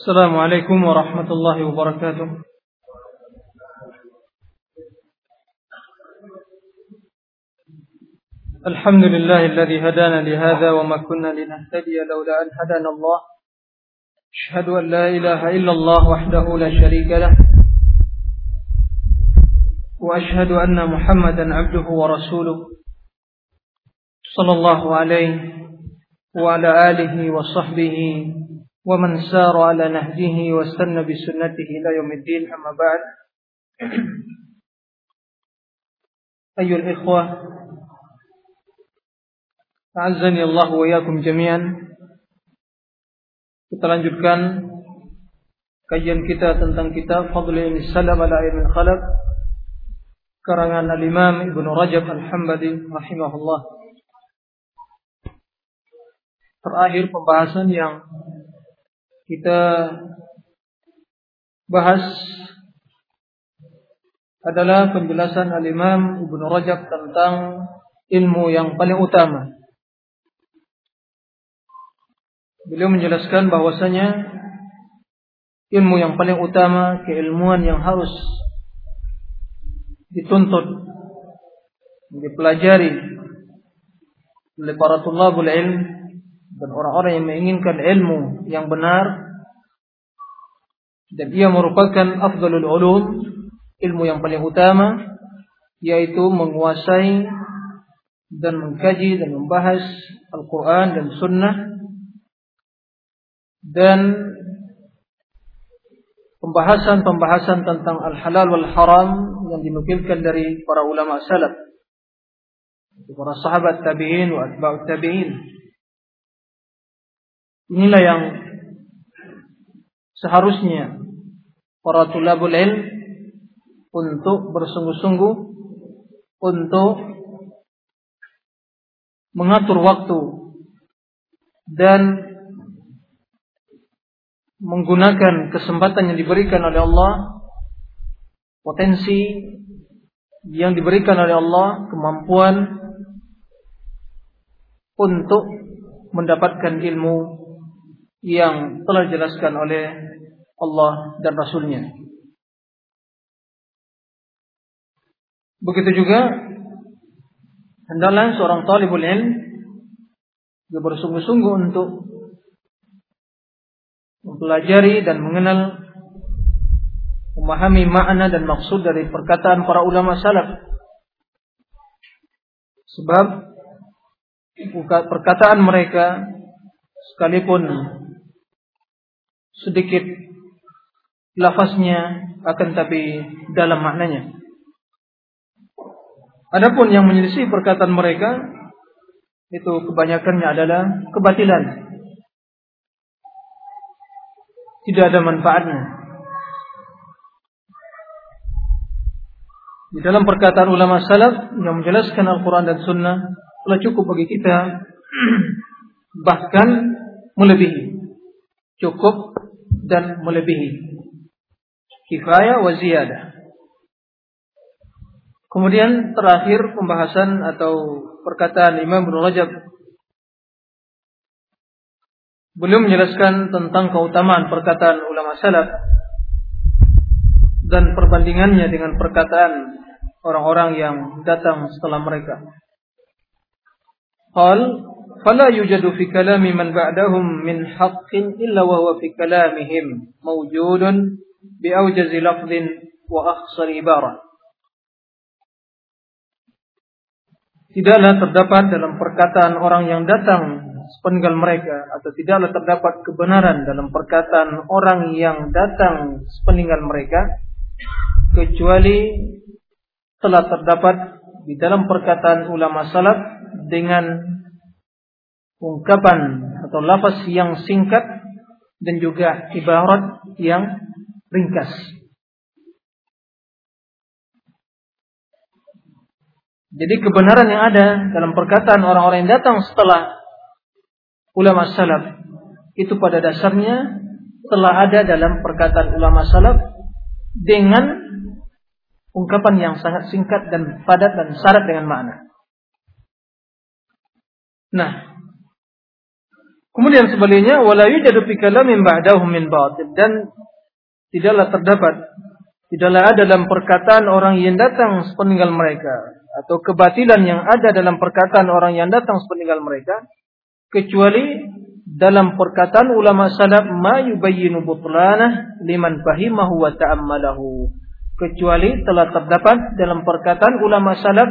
السلام عليكم ورحمة الله وبركاته. الحمد لله الذي هدانا لهذا وما كنا لنهتدي لولا أن هدانا الله. أشهد أن لا إله إلا الله وحده لا شريك له. وأشهد أن محمدا عبده ورسوله. صلى الله عليه وعلى آله وصحبه ومن سار على نهجه واستنى بسنته إلى يوم الدين أما بعد أيها الإخوة أعزني الله وإياكم جميعا Kita lanjutkan kajian kita tentang kitab Fadl Salam ala Ilmin Khalaq karangan Al-Imam Ibnu Rajab Al-Hambali rahimahullah. Terakhir pembahasan yang kita bahas adalah penjelasan Al-Imam Ibnu Rajab tentang ilmu yang paling utama. Beliau menjelaskan bahwasanya ilmu yang paling utama, keilmuan yang harus dituntut, dipelajari oleh para tulabul ilm dan orang-orang yang menginginkan ilmu yang benar. Dan ia merupakan afdalul ulum ilmu yang paling utama yaitu menguasai dan mengkaji dan membahas Al-Quran dan Sunnah. Dan pembahasan-pembahasan tentang al-halal wal haram yang dinukilkan dari para ulama salaf para sahabat tabi'in wa atba'ut tabi'in Inilah yang seharusnya para tulabul ilm untuk bersungguh-sungguh untuk mengatur waktu dan menggunakan kesempatan yang diberikan oleh Allah potensi yang diberikan oleh Allah kemampuan untuk mendapatkan ilmu yang telah dijelaskan oleh Allah dan Rasulnya. Begitu juga hendaklah seorang talibul ilm bersungguh-sungguh untuk mempelajari dan mengenal memahami makna dan maksud dari perkataan para ulama salaf. Sebab perkataan mereka sekalipun sedikit lafaznya akan tapi dalam maknanya. Adapun yang menyelisih perkataan mereka itu kebanyakannya adalah kebatilan. Tidak ada manfaatnya. Di dalam perkataan ulama salaf yang menjelaskan Al-Quran dan Sunnah telah cukup bagi kita bahkan melebihi. Cukup dan melebihi. Kifayah wa ziyadah. Kemudian terakhir pembahasan atau perkataan Imam Ibn Rajab belum menjelaskan tentang keutamaan perkataan ulama salaf dan perbandingannya dengan perkataan orang-orang yang datang setelah mereka. Qal fala yujadu fi kalami man ba'dahum min haqqin illa wa huwa fi kalamihim mawjudun bi awjazi Tidaklah terdapat dalam perkataan orang yang datang sepenggal mereka atau tidaklah terdapat kebenaran dalam perkataan orang yang datang sepeninggal mereka kecuali telah terdapat di dalam perkataan ulama salaf dengan ungkapan atau lafaz yang singkat dan juga ibarat yang ringkas. Jadi kebenaran yang ada dalam perkataan orang-orang yang datang setelah ulama salaf itu pada dasarnya telah ada dalam perkataan ulama salaf dengan ungkapan yang sangat singkat dan padat dan syarat dengan makna. Nah, kemudian sebaliknya wala yujadu fi kalamin ba'dahu min batil dan tidaklah terdapat tidaklah ada dalam perkataan orang yang datang sepeninggal mereka atau kebatilan yang ada dalam perkataan orang yang datang sepeninggal mereka kecuali dalam perkataan ulama salaf ma yubayyinu butlanah liman fahimahu wa ta'ammalahu. Kecuali telah terdapat dalam perkataan ulama salaf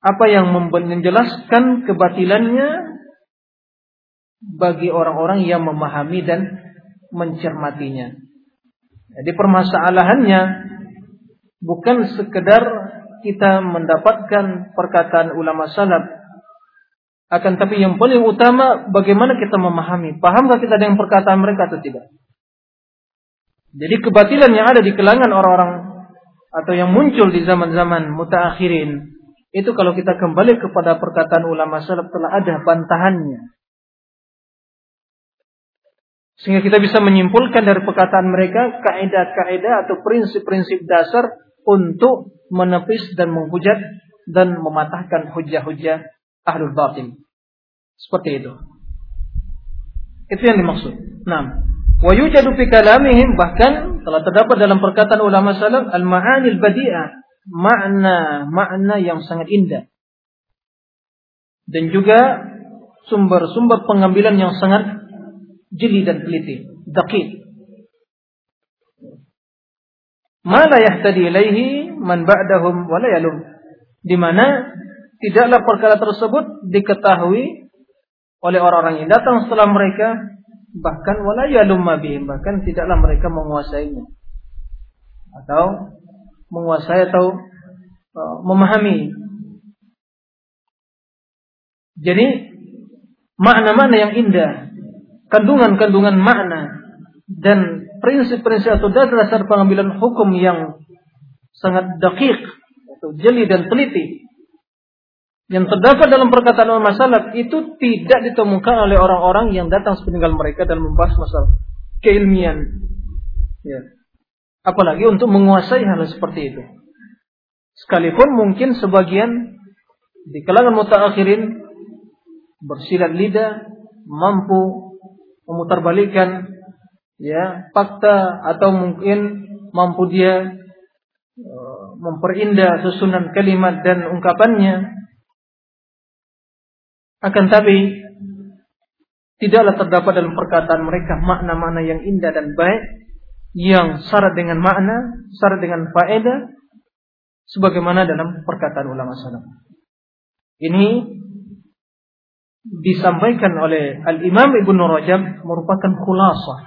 apa yang menjelaskan kebatilannya bagi orang-orang yang memahami dan mencermatinya. Jadi permasalahannya bukan sekedar kita mendapatkan perkataan ulama salaf akan tapi yang paling utama bagaimana kita memahami. Pahamkah kita dengan perkataan mereka atau tidak? Jadi kebatilan yang ada di kelangan orang-orang atau yang muncul di zaman-zaman mutaakhirin itu kalau kita kembali kepada perkataan ulama salaf telah ada bantahannya. Sehingga kita bisa menyimpulkan dari perkataan mereka kaidah-kaidah atau prinsip-prinsip dasar untuk menepis dan menghujat dan mematahkan hujah-hujah ahlul batin. Seperti itu. Itu yang dimaksud. Nah, wa yujadu fi kalamihim bahkan telah terdapat dalam perkataan ulama salaf al-ma'anil badi'ah, makna makna yang sangat indah. Dan juga sumber-sumber pengambilan yang sangat jeli dan teliti, dakik. Ma la yahtadi ilaihi man ba'dahum wa la yalum. Di mana tidaklah perkara tersebut diketahui oleh orang-orang yang datang setelah mereka bahkan wala yalumma bihim bahkan tidaklah mereka menguasainya atau menguasai atau uh, memahami jadi makna-makna yang indah kandungan-kandungan makna dan prinsip-prinsip atau dasar-dasar pengambilan hukum yang sangat dakik atau jeli dan teliti yang terdapat dalam perkataan ulama salaf itu tidak ditemukan oleh orang-orang yang datang sepeninggal mereka dalam membahas masalah keilmian. Ya. Apalagi untuk menguasai hal seperti itu. Sekalipun mungkin sebagian di kalangan mutaakhirin bersilat lidah mampu memutarbalikkan ya fakta atau mungkin mampu dia uh, memperindah susunan kalimat dan ungkapannya akan tapi tidaklah terdapat dalam perkataan mereka makna-makna yang indah dan baik yang syarat dengan makna, syarat dengan faedah sebagaimana dalam perkataan ulama salaf. Ini disampaikan oleh Al-Imam Ibnu Rajab merupakan khulasah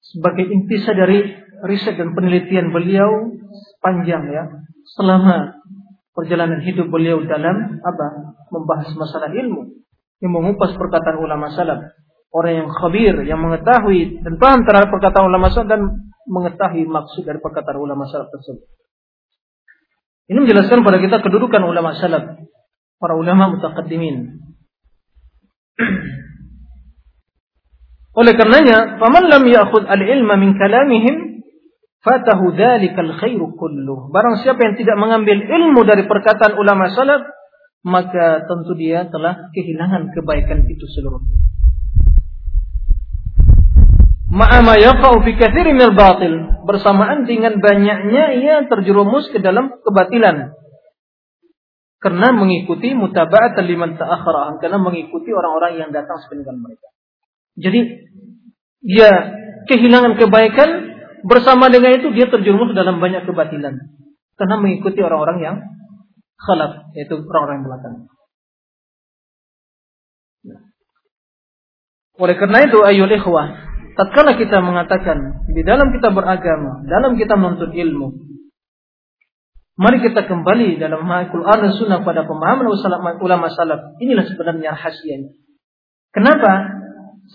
sebagai intisah dari riset dan penelitian beliau panjang ya selama perjalanan hidup beliau dalam apa? Membahas masalah ilmu. Yang mengupas perkataan ulama salaf. Orang yang khabir, yang mengetahui dan paham terhadap perkataan ulama salaf dan mengetahui maksud dari perkataan ulama salaf tersebut. Ini menjelaskan pada kita kedudukan ulama salaf, para ulama mutaqaddimin. Oleh karenanya, faman lam ya'khudh al-ilma min kalamihim fatahu dzalikal khairu kulluh. Barang siapa yang tidak mengambil ilmu dari perkataan ulama salaf, maka tentu dia telah kehilangan kebaikan itu seluruhnya. Ma'ama yaqa'u fi katsiri minal batil. Bersamaan dengan banyaknya ia terjerumus ke dalam kebatilan. Karena mengikuti mutaba'at liman ta'akhara. Karena mengikuti orang-orang yang datang sepeninggal mereka. Jadi, dia kehilangan kebaikan bersama dengan itu dia terjerumus dalam banyak kebatilan karena mengikuti orang-orang yang khalaf yaitu orang-orang belakang. Oleh karena itu ayol ikhwah, tatkala kita mengatakan di dalam kita beragama, dalam kita menuntut ilmu, mari kita kembali dalam Al-Quran dan Sunnah pada pemahaman ulama salaf. Inilah sebenarnya rahasianya. Kenapa?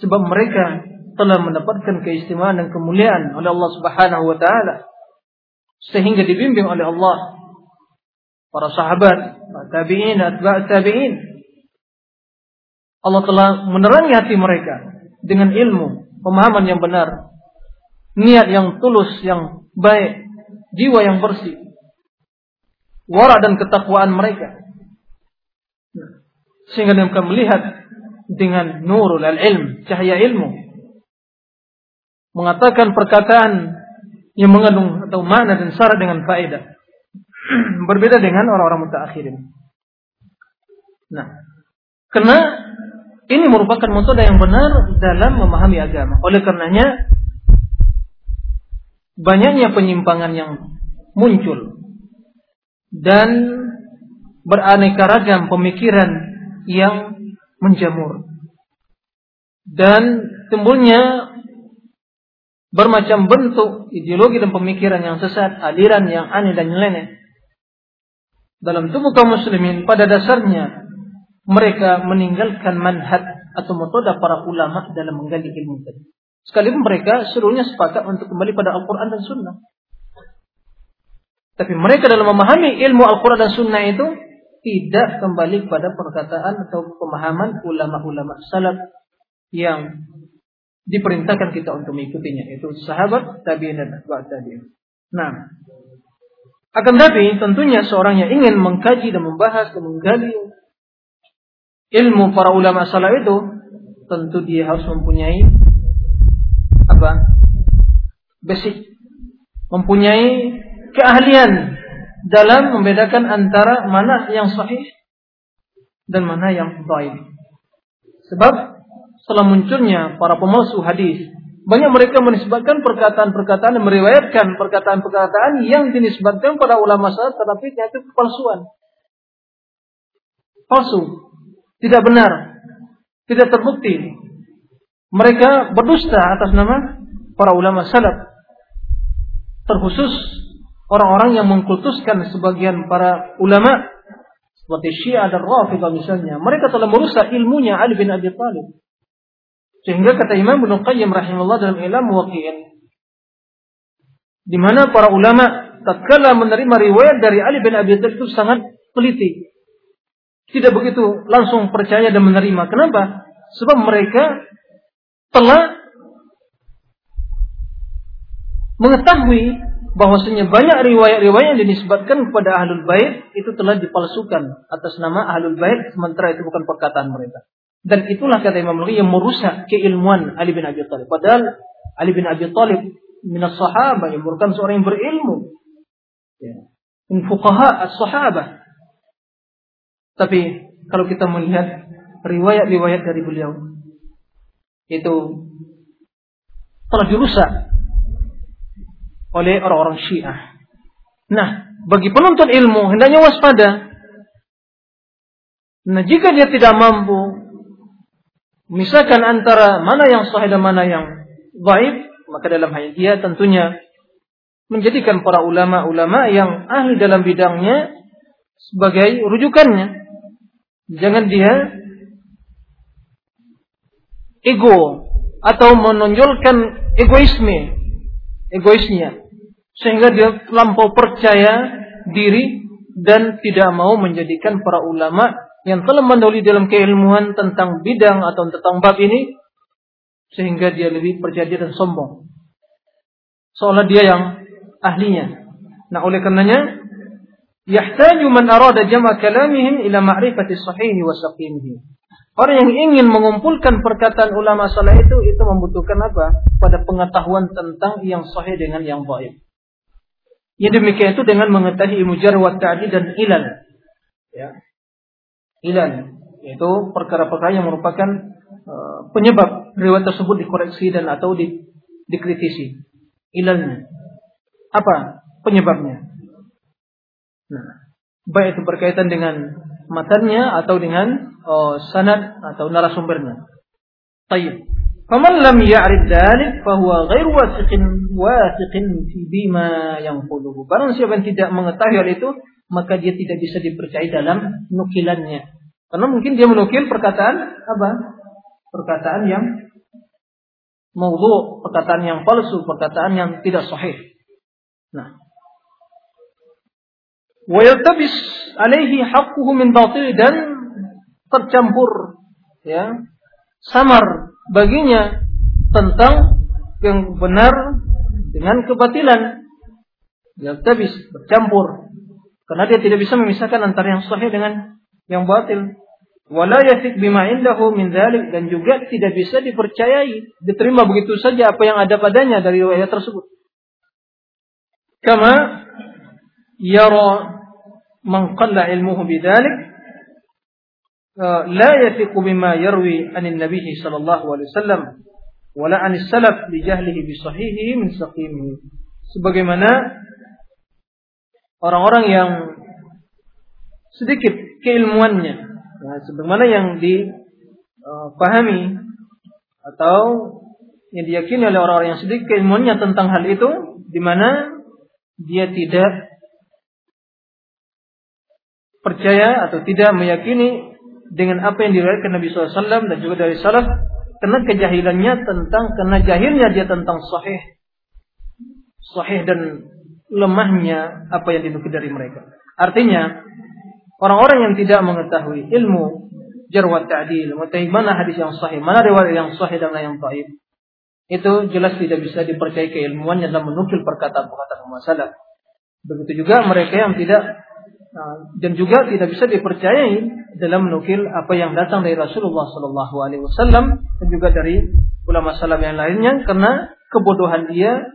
Sebab mereka telah mendapatkan keistimewaan dan kemuliaan oleh Allah Subhanahu wa taala sehingga dibimbing oleh Allah para sahabat, tabi'in, atba' tabi'in. Allah telah menerangi hati mereka dengan ilmu, pemahaman yang benar, niat yang tulus, yang baik, jiwa yang bersih, wara dan ketakwaan mereka. sehingga mereka melihat dengan nurul al-ilm, cahaya ilmu. Mengatakan perkataan yang mengandung atau makna dan syarat dengan faedah. Berbeda dengan orang-orang mutakhirin. Nah, karena ini merupakan metode yang benar dalam memahami agama. Oleh karenanya banyaknya penyimpangan yang muncul dan beraneka ragam pemikiran yang menjamur dan timbulnya bermacam bentuk ideologi dan pemikiran yang sesat, aliran yang aneh dan nyeleneh dalam tubuh kaum muslimin pada dasarnya mereka meninggalkan manhaj atau metode para ulama dalam menggali ilmu tadi. Sekalipun mereka seluruhnya sepakat untuk kembali pada Al-Quran dan Sunnah. Tapi mereka dalam memahami ilmu Al-Quran dan Sunnah itu tidak kembali pada perkataan atau pemahaman ulama-ulama salaf yang diperintahkan kita untuk mengikutinya itu sahabat tabi'in dan atba' tabi'in. Nah, akan tapi tentunya seorang yang ingin mengkaji dan membahas dan menggali ilmu para ulama salaf itu tentu dia harus mempunyai apa? basic mempunyai keahlian dalam membedakan antara mana yang sahih dan mana yang dhaif. Sebab setelah munculnya para pemalsu hadis, banyak mereka menisbatkan perkataan-perkataan dan meriwayatkan perkataan-perkataan yang dinisbatkan pada ulama salaf tetapi itu kepalsuan. Palsu tidak benar, tidak terbukti. Mereka berdusta atas nama para ulama salaf. Terkhusus orang-orang yang mengkultuskan sebagian para ulama seperti Syiah dan Rafidah misalnya. Mereka telah merusak ilmunya Ali bin Abi Thalib. Sehingga kata Imam Ibnu Qayyim rahimahullah dalam Ilmu Waqi'in di mana para ulama tatkala menerima riwayat dari Ali bin Abi Thalib itu sangat teliti tidak begitu langsung percaya dan menerima. Kenapa? Sebab mereka telah mengetahui bahwasanya banyak riwayat-riwayat yang dinisbatkan kepada ahlul bait itu telah dipalsukan atas nama ahlul bait sementara itu bukan perkataan mereka. Dan itulah kata Imam Nawawi yang merusak keilmuan Ali bin Abi Thalib. Padahal Ali bin Abi Thalib minas sahabat yang merupakan seorang yang berilmu. Ya. Fuqaha as-sahabah tapi kalau kita melihat riwayat-riwayat dari beliau itu telah dirusak oleh orang-orang Syiah. Nah, bagi penuntut ilmu hendaknya waspada. Nah, jika dia tidak mampu misalkan antara mana yang sahih dan mana yang baik, maka dalam hal dia tentunya menjadikan para ulama-ulama yang ahli dalam bidangnya sebagai rujukannya. Jangan dia ego atau menonjolkan egoisme, egoisnya. Sehingga dia lampau percaya diri dan tidak mau menjadikan para ulama yang telah mendahului dalam keilmuan tentang bidang atau tentang bab ini sehingga dia lebih percaya diri dan sombong. Seolah dia yang ahlinya. Nah, oleh karenanya yahtaju man arada jama' kalamihim ila ma'rifati sahih wa saqimih. Orang yang ingin mengumpulkan perkataan ulama saleh itu itu membutuhkan apa? Pada pengetahuan tentang yang sahih dengan yang dhaif. Yang demikian itu dengan mengetahui ilmu jarh wa dan ilal. Ya. Ilal yaitu perkara-perkara yang merupakan uh, penyebab riwayat tersebut dikoreksi dan atau di, dikritisi. Ilalnya. Apa penyebabnya? Nah, baik itu berkaitan dengan matanya atau dengan oh, sanad atau narasumbernya. Tayyib. Faman lam ya'rif dzalik fahuwa ghairu wasiqin wasiqin fi bima yanquluhu. Barang siapa yang tidak mengetahui hal itu, maka dia tidak bisa dipercayai dalam nukilannya. Karena mungkin dia menukil perkataan apa? Perkataan yang maudhu, perkataan yang palsu, perkataan yang tidak sahih. Nah, wa yaltabis alaihi haqquhu min batil dan tercampur ya samar baginya tentang yang benar dengan kebatilan. Yaltabis bercampur. Karena dia tidak bisa memisahkan antara yang sahih dengan yang batil. Wala yasik bima indahu min dzalik dan juga tidak bisa dipercayai, diterima begitu saja apa yang ada padanya dari riwayat tersebut. Kama yara man qalla ilmuhu bidzalik la yathiqu bima yarwi anin nabi sallallahu alaihi wasallam salaf li jahlihi bi sahihihi min saqimihi. Sebagaimana orang-orang yang sedikit keilmuannya Nah, sebagaimana yang dipahami atau yang diyakini oleh orang-orang yang sedikit ilmunya tentang hal itu, di mana dia tidak percaya atau tidak meyakini dengan apa yang diriwayatkan Nabi SAW dan juga dari salaf karena kejahilannya tentang karena jahilnya dia tentang sahih sahih dan lemahnya apa yang dinukil dari mereka. Artinya Orang-orang yang tidak mengetahui ilmu jarwat ta'dil, mengetahui mana hadis yang sahih, mana riwayat yang sahih dan yang dhaif, itu jelas tidak bisa dipercayai keilmuannya dalam menukil perkataan-perkataan masalah. Begitu juga mereka yang tidak dan juga tidak bisa dipercayai dalam menukil apa yang datang dari Rasulullah Sallallahu Alaihi Wasallam dan juga dari ulama salam yang lainnya karena kebodohan dia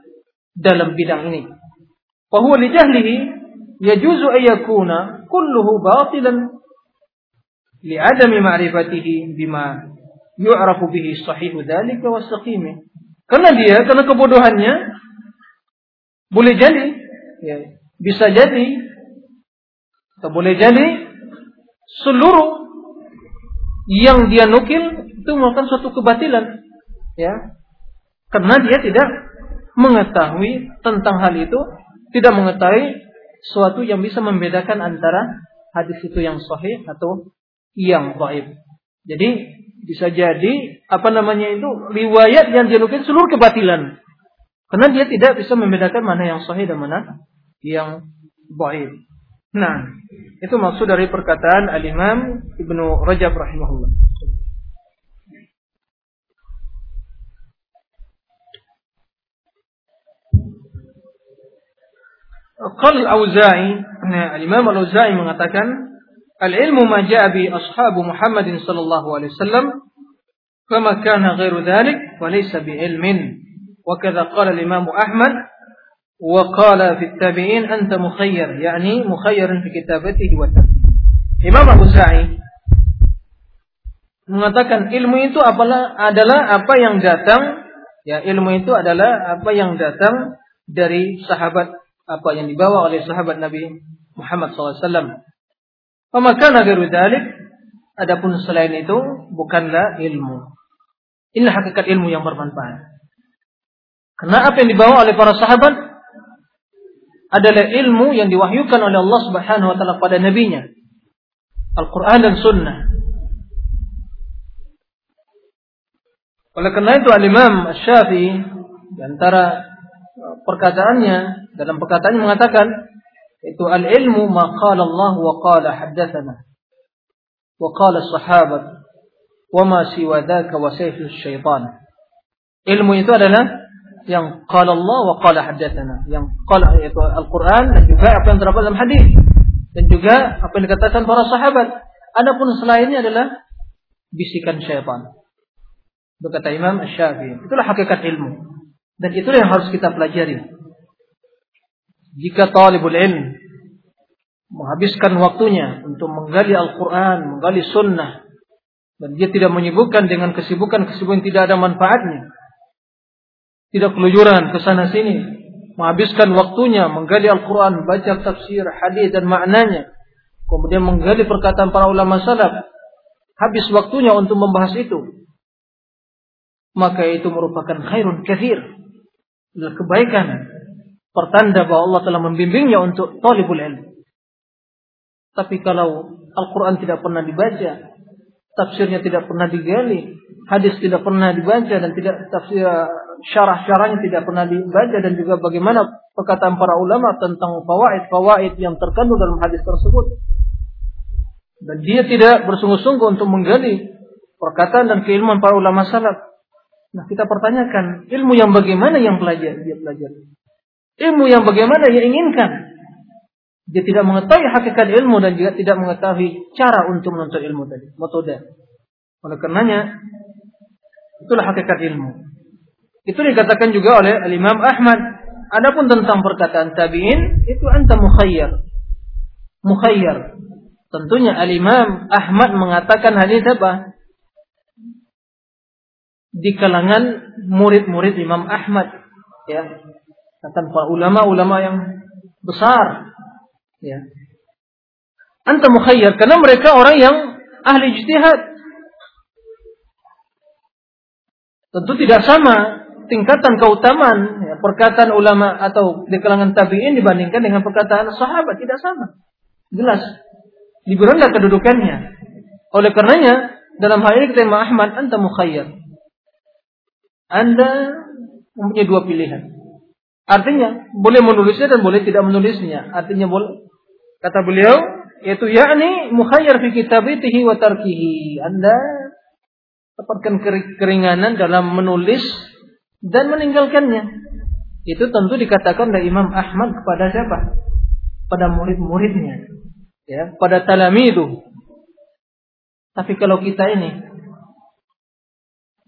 dalam bidang ini. Bahwa li jahlihi yajuzu ayakuna kulluhu batilan li'adami ma'rifatihi bima yu'rafu bihi sahihu dzalika wa saqimi. Karena dia karena kebodohannya boleh jadi ya, bisa jadi atau boleh jadi seluruh yang dia nukil itu merupakan suatu kebatilan ya karena dia tidak mengetahui tentang hal itu tidak mengetahui suatu yang bisa membedakan antara hadis itu yang sahih atau yang dhaif. Jadi bisa jadi apa namanya itu riwayat yang dia nukil seluruh kebatilan. Karena dia tidak bisa membedakan mana yang sahih dan mana yang dhaif. Nah, itu maksud dari perkataan Al-Imam Ibnu Rajab rahimahullah. Qal al-Auza'i, al-Imam al-Auza'i mengatakan, al-ilmu ma ja'a bi ashabu Muhammadin sallallahu alaihi wasallam kama kana ghairu dhalik wa laysa bi ilmin. Wa kadza qala al-Imam Ahmad qala fi at-tabi'in anta mukhayyar, yani mukhayyarun fi kitabatihi wa Imam Al-Auza'i mengatakan ilmu itu adalah adalah apa yang datang ya ilmu itu adalah apa yang datang dari sahabat apa yang dibawa oleh sahabat Nabi Muhammad SAW. Maka ghairu dzalik adapun selain itu bukanlah ilmu. Inilah hakikat ilmu yang bermanfaat. Karena apa yang dibawa oleh para sahabat adalah ilmu yang diwahyukan oleh Allah Subhanahu wa taala pada nabinya. Al-Qur'an dan Sunnah. Oleh karena itu Al-Imam Syafi'i di antara perkataannya dalam perkataan mengatakan itu al-ilmu ma qala Allah wa qala haddatsana wa qala sahabat wa ma siwa dzaka wa syaitan. Ilmu itu adalah yang qala Allah wa qala haddatsana, yang qala itu Al-Qur'an dan juga apa yang terdapat dalam hadis dan juga apa yang dikatakan para sahabat. Adapun selainnya adalah bisikan syaitan. Berkata Imam Asy-Syafi'i. Itulah hakikat ilmu. Dan itulah yang harus kita pelajari. Jika talibul ilm menghabiskan waktunya untuk menggali Al-Quran, menggali sunnah, dan dia tidak menyibukkan dengan kesibukan-kesibukan tidak ada manfaatnya, tidak kelujuran ke sana sini, menghabiskan waktunya menggali Al-Quran, baca tafsir, hadis dan maknanya, kemudian menggali perkataan para ulama salaf, habis waktunya untuk membahas itu, maka itu merupakan khairun kathir, kebaikan. Pertanda bahwa Allah telah membimbingnya untuk talibul ilm. Tapi kalau Al-Quran tidak pernah dibaca, tafsirnya tidak pernah digali, hadis tidak pernah dibaca dan tidak tafsir syarah-syarahnya tidak pernah dibaca dan juga bagaimana perkataan para ulama tentang fawaid-fawaid yang terkandung dalam hadis tersebut. Dan dia tidak bersungguh-sungguh untuk menggali perkataan dan keilmuan para ulama salaf. Nah, kita pertanyakan, ilmu yang bagaimana yang belajar dia pelajari? Ilmu yang bagaimana ia inginkan. Dia tidak mengetahui hakikat ilmu dan juga tidak mengetahui cara untuk menuntut ilmu tadi, metode. Oleh karenanya, itulah hakikat ilmu. Itu dikatakan juga oleh Al-Imam Ahmad. Adapun tentang perkataan tabi'in, itu anta mukhayyar. Mukhayyar. Tentunya Al-Imam Ahmad mengatakan hadis apa? Di kalangan murid-murid Imam Ahmad. Ya. Kata para ulama-ulama yang besar. Ya. Anta mukhayyar karena mereka orang yang ahli ijtihad. Tentu tidak sama tingkatan keutamaan ya, perkataan ulama atau di kalangan tabi'in dibandingkan dengan perkataan sahabat tidak sama. Jelas. Lebih rendah kedudukannya. Oleh karenanya dalam hal ini kita Ahmad anta mukhayyar. Anda mempunyai dua pilihan. Artinya boleh menulisnya dan boleh tidak menulisnya. Artinya boleh kata beliau yaitu yakni mukhayyar fi kitabitihi wa tarkihi. Anda dapatkan keringanan dalam menulis dan meninggalkannya. Itu tentu dikatakan oleh Imam Ahmad kepada siapa? Pada murid-muridnya. Ya, pada talamidu. Tapi kalau kita ini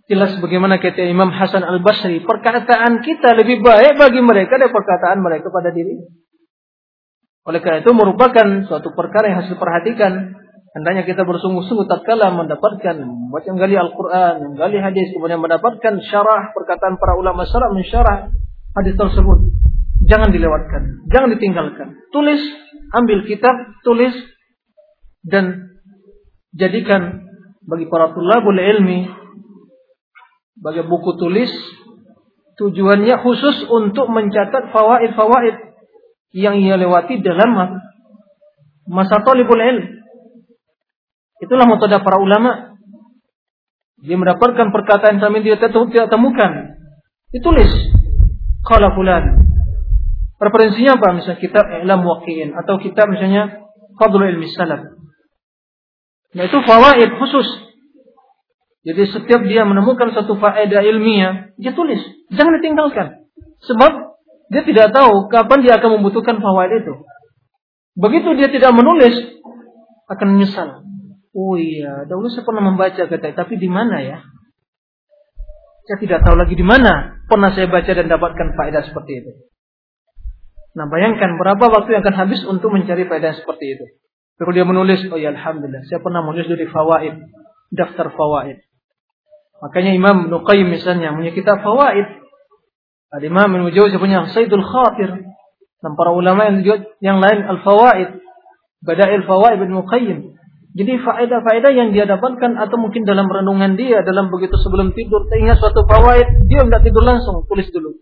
Jelas bagaimana kata Imam Hasan Al-Basri, perkataan kita lebih baik bagi mereka dari perkataan mereka pada diri. Oleh karena itu merupakan suatu perkara yang harus diperhatikan. Hendaknya kita bersungguh-sungguh tatkala mendapatkan membaca gali Al-Quran, menggali hadis, kemudian mendapatkan syarah perkataan para ulama syarah mensyarah hadis tersebut. Jangan dilewatkan, jangan ditinggalkan. Tulis, ambil kitab, tulis dan jadikan bagi para tulabul ilmi sebagai buku tulis tujuannya khusus untuk mencatat fawaid-fawaid yang ia lewati dalam masa talibul ilm. Itulah metode para ulama. Dia mendapatkan perkataan yang dia tidak temukan. Ditulis. Qala fulan. Referensinya apa? Misalnya kitab I'lam Waqi'in atau kitab misalnya Fadlul Ilmi Salaf. Nah itu fawaid khusus jadi setiap dia menemukan satu faedah ilmiah, dia tulis. Jangan ditinggalkan. Sebab dia tidak tahu kapan dia akan membutuhkan fawaid itu. Begitu dia tidak menulis, akan menyesal. Oh iya, dahulu saya pernah membaca kata, tapi di mana ya? Saya tidak tahu lagi di mana pernah saya baca dan dapatkan faedah seperti itu. Nah bayangkan berapa waktu yang akan habis untuk mencari faedah seperti itu. Kalau dia menulis, oh ya Alhamdulillah, saya pernah menulis dari fawaid, daftar fawaid. Makanya Imam Nuqayyim misalnya punya kitab fawaid. Al Imam Ibnu Jauzi punya Saidul Khatir dan para ulama yang yang lain Al Fawaid, Bada'il Fawaid Ibnu Qayyim. Jadi faedah-faedah yang dia dapatkan atau mungkin dalam renungan dia dalam begitu sebelum tidur teringat suatu fawaid, dia tidak tidur langsung, tulis dulu.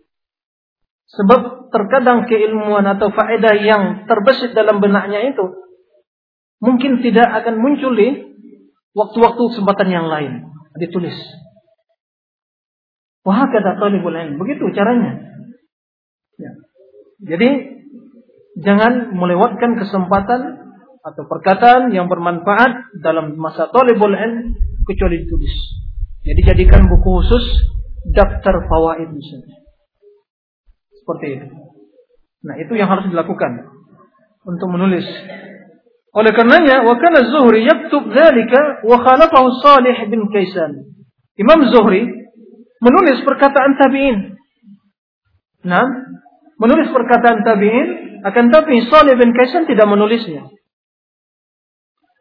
Sebab terkadang keilmuan atau faedah yang terbesit dalam benaknya itu mungkin tidak akan muncul di waktu-waktu kesempatan yang lain. Ditulis. Wah kata talibul ilm. Begitu caranya. Ya. Jadi jangan melewatkan kesempatan atau perkataan yang bermanfaat dalam masa talibul ilm kecuali ditulis. Jadi jadikan buku khusus daftar fawaid misalnya. Seperti itu. Nah, itu yang harus dilakukan untuk menulis. Oleh karenanya, wa kana Zuhri yaktub dzalika wa khalafahu Salih bin Kaisan. Imam Zuhri menulis perkataan tabi'in. Nah, menulis perkataan tabi'in, akan tapi Salih bin Kaisan tidak menulisnya.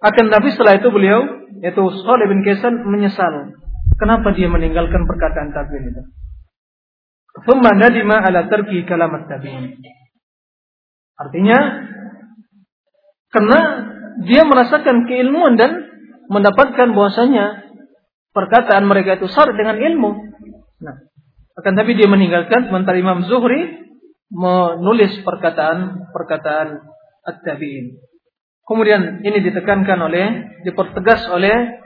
Akan tapi setelah itu beliau, yaitu Salih bin Kaisan menyesal. Kenapa dia meninggalkan perkataan tabi'in itu? Thumma nadima ala tarki kalamat tabi'in. Artinya, karena dia merasakan keilmuan dan mendapatkan bahwasanya perkataan mereka itu sar dengan ilmu. Nah, akan tapi dia meninggalkan sementara Imam Zuhri menulis perkataan-perkataan at-tabi'in. Kemudian ini ditekankan oleh dipertegas oleh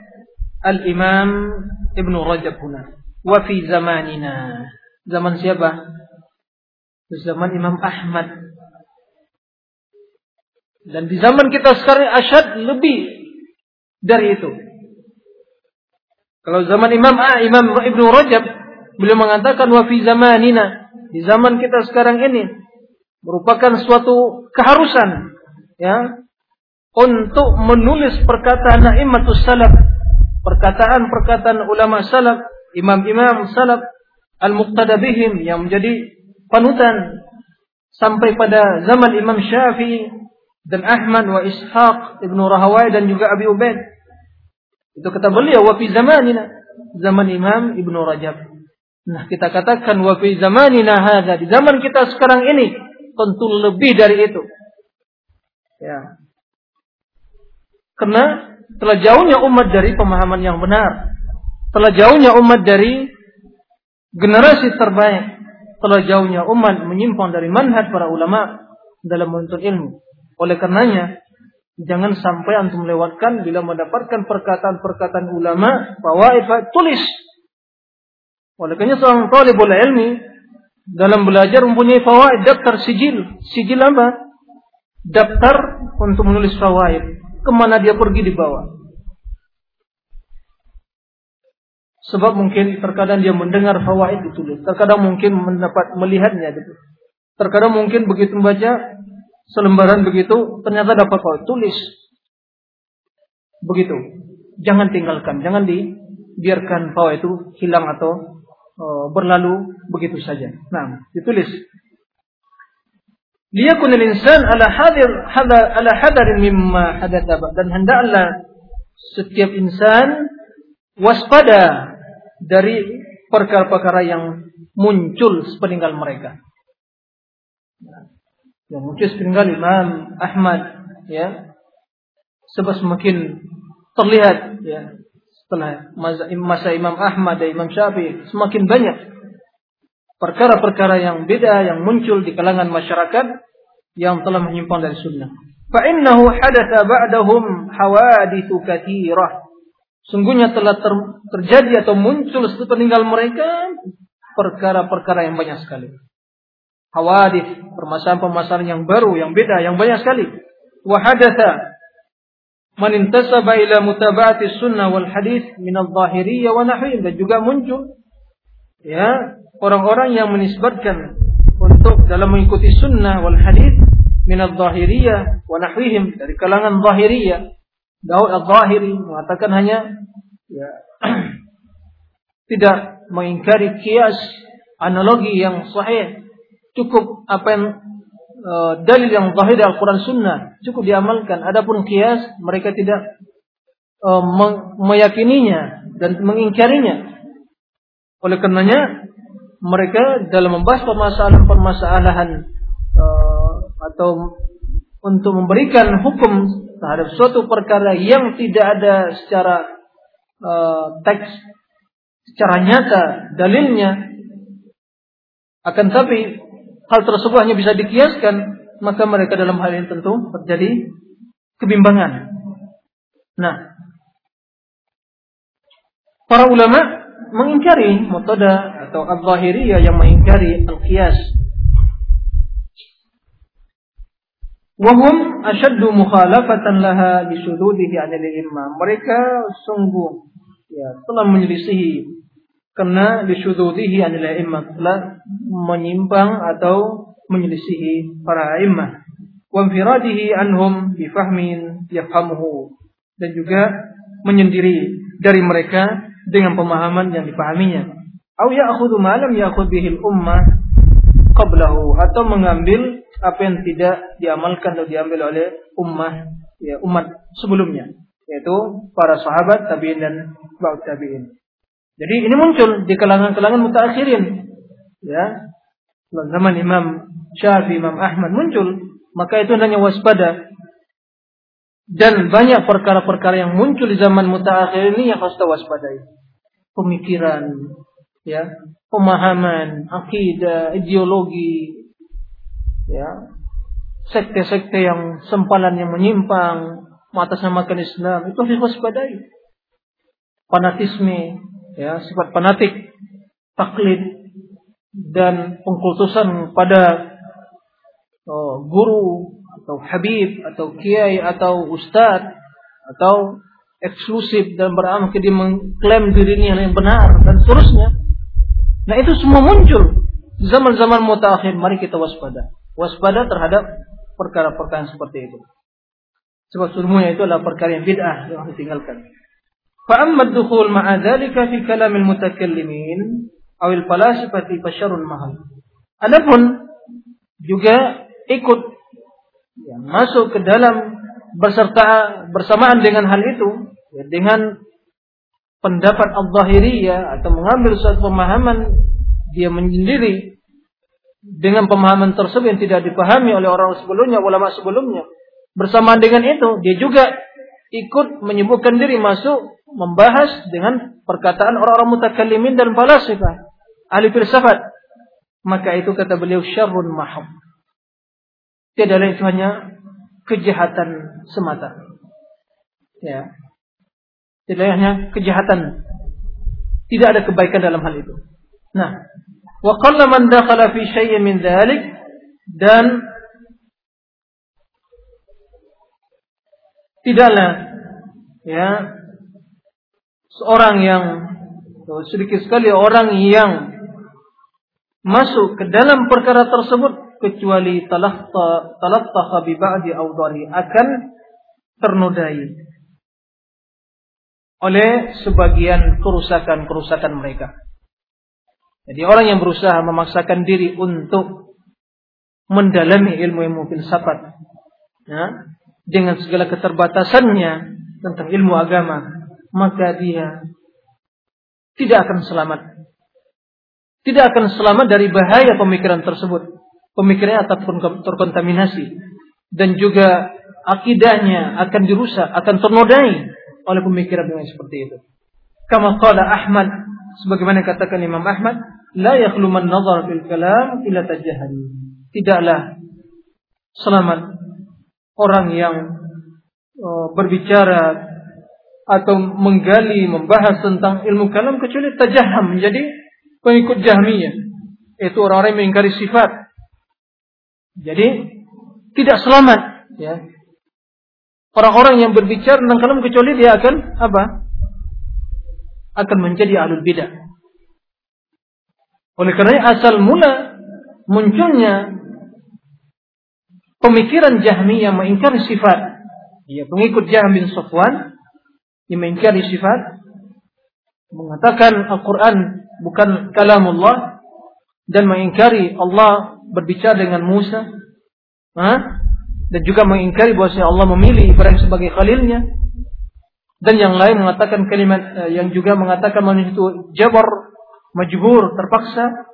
Al-Imam Ibnu Rajab huna. Wa fi zamanina. Zaman siapa? Zaman Imam Ahmad. Dan di zaman kita sekarang asyad lebih dari itu. Kalau zaman Imam A, Imam Ibnu Rajab Beliau mengatakan wa fi zamanina di zaman kita sekarang ini merupakan suatu keharusan ya untuk menulis perkataan a'immatus salaf, perkataan-perkataan ulama salaf, imam-imam salaf al-muqtada bihim yang menjadi panutan sampai pada zaman Imam Syafi'i dan Ahmad wa Ishaq Ibnu Rahawai dan juga Abi Ubaid. Itu kata beliau wa fi zamanina zaman Imam Ibnu Rajab. Nah, kita katakan wa fi zamanina hadza di zaman kita sekarang ini tentu lebih dari itu. Ya. Karena telah jauhnya umat dari pemahaman yang benar. Telah jauhnya umat dari generasi terbaik telah jauhnya umat menyimpang dari manhaj para ulama dalam menuntut ilmu. Oleh karenanya, jangan sampai antum melewatkan bila mendapatkan perkataan-perkataan ulama, fawaid tulis. Oleh karenanya seorang talibul ilmi dalam belajar mempunyai fawaid daftar sijil. Sijil apa? Daftar untuk menulis fawaid. Ke mana dia pergi dibawa. Sebab mungkin terkadang dia mendengar fawaid ditulis. Terkadang mungkin mendapat melihatnya gitu. Terkadang mungkin begitu membaca selembaran begitu ternyata dapat fawaid tulis. Begitu. Jangan tinggalkan, jangan dibiarkan fawaid itu hilang atau uh, berlalu begitu saja. Nah, ditulis. Liyakun al-insan ala hadir ala hadarin mimma hadatha dan hendaklah setiap insan waspada dari perkara-perkara yang muncul sepeninggal mereka. Yang muncul sepeninggal Imam Ahmad, ya, sebab semakin terlihat, ya, setelah masa Imam Ahmad dan Imam Syafi'i semakin banyak perkara-perkara yang beda yang muncul di kalangan masyarakat yang telah menyimpang dari sunnah. Fa'innahu hadatha ba'dahum hawadithu kathirah. Sungguhnya telah ter, terjadi atau muncul setelah meninggal mereka perkara-perkara yang banyak sekali. Hawadith, permasalahan-permasalahan yang baru, yang beda, yang banyak sekali. Wa hadatha man intasaba ila mutaba'ati sunnah wal hadis min al-zahiriyya wa nahwin dan juga muncul ya orang-orang yang menisbatkan untuk dalam mengikuti sunnah wal hadith min al-zahiriyyah wa nahwihim dari kalangan zahiriyah. Daud al-Zahiri mengatakan hanya ya, tidak mengingkari kias analogi yang sahih. Cukup apa yang uh, dalil yang zahir Al-Quran Sunnah cukup diamalkan. Adapun kias mereka tidak uh, meyakininya dan mengingkarinya oleh karenanya mereka dalam membahas permasalahan-permasalahan uh, atau untuk memberikan hukum terhadap suatu perkara yang tidak ada secara uh, teks, secara nyata dalilnya, akan tapi hal tersebut hanya bisa dikiaskan, maka mereka dalam hal ini tentu terjadi kebimbangan. Nah, para ulama mengingkari metode atau al-zahiriyah yang mengingkari al-qiyas Wahum asyaddu mukhalafatan laha bisududihi anil imam. Mereka sungguh ya, telah menyelisihi karena bisududihi anil imam telah menyimpang atau menyelisihi para imam. Wa infiradihi anhum bifahmin yafhamuhu dan juga menyendiri dari mereka dengan pemahaman yang dipahaminya. Au ya'khudhu ma lam ya'khudh bihi al-ummah qablahu atau mengambil apa yang tidak diamalkan atau diambil oleh ummah ya umat sebelumnya yaitu para sahabat tabi'in dan ba'd tabi'in. Jadi ini muncul di kalangan-kalangan mutaakhirin ya. Zaman Imam Syafi'i, Imam Ahmad muncul, maka itu hanya waspada. Dan banyak perkara-perkara yang muncul di zaman mutaakhir ini yang harus waspadai. Pemikiran, ya, pemahaman, akidah, ideologi, ya sekte-sekte yang sempalan yang menyimpang mengatasnamakan Islam itu harus waspadai fanatisme ya sifat fanatik taklid dan pengkultusan pada oh, guru atau habib atau kiai atau ustadz atau eksklusif dan beramal dia mengklaim dirinya yang benar dan seterusnya. Nah itu semua muncul zaman-zaman mutakhir. Mari kita waspada waspada terhadap perkara-perkara seperti itu. Sebab semuanya itu adalah perkara yang bid'ah yang harus ditinggalkan. Ad-dukhul ma'a dzalika fi kalam al-mutakallimin aw al-falasifati fasyarun mahal. Adapun juga ikut ya, masuk ke dalam berserta bersamaan dengan hal itu ya, dengan pendapat al-zahiriyah atau mengambil suatu pemahaman dia menyendiri dengan pemahaman tersebut yang tidak dipahami oleh orang sebelumnya, ulama sebelumnya. Bersamaan dengan itu, dia juga ikut menyebutkan diri masuk membahas dengan perkataan orang-orang mutakallimin dan falasifah, ahli filsafat. Maka itu kata beliau syarrun mahab. Tidak lain itu hanya kejahatan semata. Ya. Tidak hanya kejahatan. Tidak ada kebaikan dalam hal itu. Nah, wa qalla man dakhala fi syai'in min dzalik dan tidaklah ya seorang yang sedikit sekali orang yang masuk ke dalam perkara tersebut kecuali talatta bi ba'di awdari akan ternodai oleh sebagian kerusakan-kerusakan mereka. Jadi orang yang berusaha memaksakan diri untuk mendalami ilmu-ilmu filsafat ya, dengan segala keterbatasannya tentang ilmu agama, maka dia tidak akan selamat. Tidak akan selamat dari bahaya pemikiran tersebut. Pemikirannya akan terkontaminasi dan juga akidahnya akan dirusak, akan ternodai oleh pemikiran yang seperti itu. Kama qala Ahmad sebagaimana katakan Imam Ahmad, la yakhlu man nazar fil kalam illa tajahhal. Tidaklah selamat orang yang uh, berbicara atau menggali membahas tentang ilmu kalam kecuali tajaham menjadi pengikut Jahmiyah. Itu orang-orang yang mengingkari sifat. Jadi tidak selamat ya. Orang-orang yang berbicara tentang kalam kecuali dia akan apa? Akan menjadi ahlul bidah. Oleh karena asal mula munculnya pemikiran Jahmi yang mengingkari sifat. Ya, pengikut Jahm bin Safwan yang mengingkari sifat mengatakan Al-Quran bukan kalamullah dan mengingkari Allah berbicara dengan Musa ha? dan juga mengingkari bahwasanya Allah memilih Ibrahim sebagai khalilnya dan yang lain mengatakan kalimat eh, yang juga mengatakan manusia itu jabar majbur, terpaksa,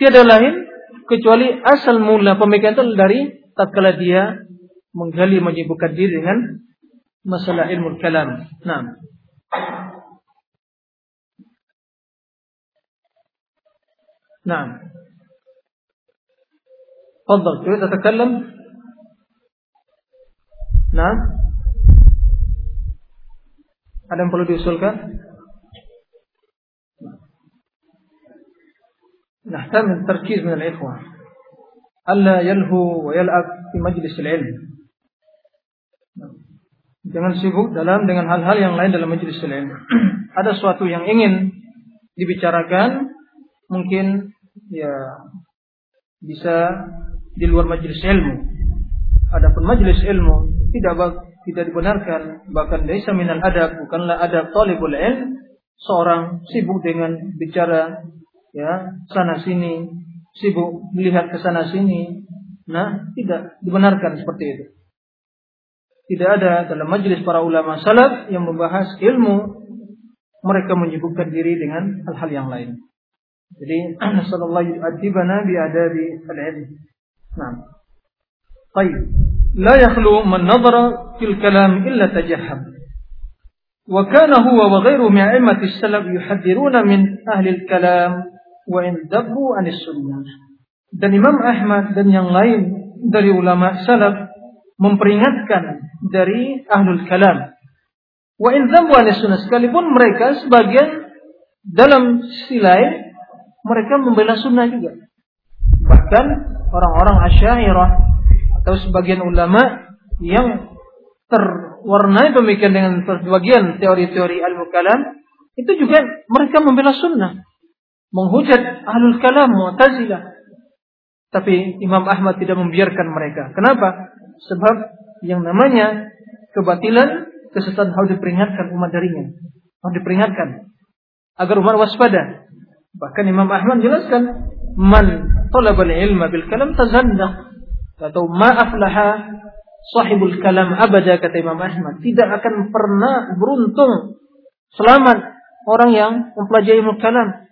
tiada lain kecuali asal mula pemikiran itu dari tatkala dia menggali menyibukkan diri dengan masalah ilmu kalam. Nah. Nah. تفضل تريد تتكلم نعم ada yang perlu diusulkan نحتاج التركيز من الإخوة ألا يلهو ويلعب في مجلس العلم Jangan sibuk dalam dengan hal-hal yang lain dalam majelis ilmu. Ada sesuatu yang ingin dibicarakan, mungkin ya bisa di luar majelis ilmu. Adapun majelis ilmu tidak tidak dibenarkan, bahkan desa minal adab bukanlah adab talibul ilm. Seorang sibuk dengan bicara ya sana sini sibuk melihat ke sana sini. Nah tidak dibenarkan seperti itu. Tidak ada dalam majelis para ulama salaf yang membahas ilmu. Mereka menyibukkan diri dengan hal-hal yang lain. Jadi sallallahu adibana bi adabi al-ilm nah طيب لا يخلو من نظر في الكلام إلا تجهم وكان هو وغيره من أئمة السلف يحذرون من أهل الكلام wa in dabbu anis sunnah. Dan Imam Ahmad dan yang lain dari ulama salaf memperingatkan dari ahlul kalam. Wa in dabbu anis sunnah sekalipun mereka sebagian dalam silai mereka membela sunnah juga. Bahkan orang-orang asyairah atau sebagian ulama yang terwarnai pemikiran dengan sebagian teori-teori al-kalam itu juga mereka membela sunnah menghujat ahlul kalam Mu'tazilah. Tapi Imam Ahmad tidak membiarkan mereka. Kenapa? Sebab yang namanya kebatilan, kesesatan harus diperingatkan umat darinya. Harus diperingatkan agar umat waspada. Bahkan Imam Ahmad jelaskan, "Man talaba ilma bil tazandaq." Atau ma aflaha sahibul kalam abada kata Imam Ahmad. Tidak akan pernah beruntung selamat orang yang mempelajari ilmu kalam.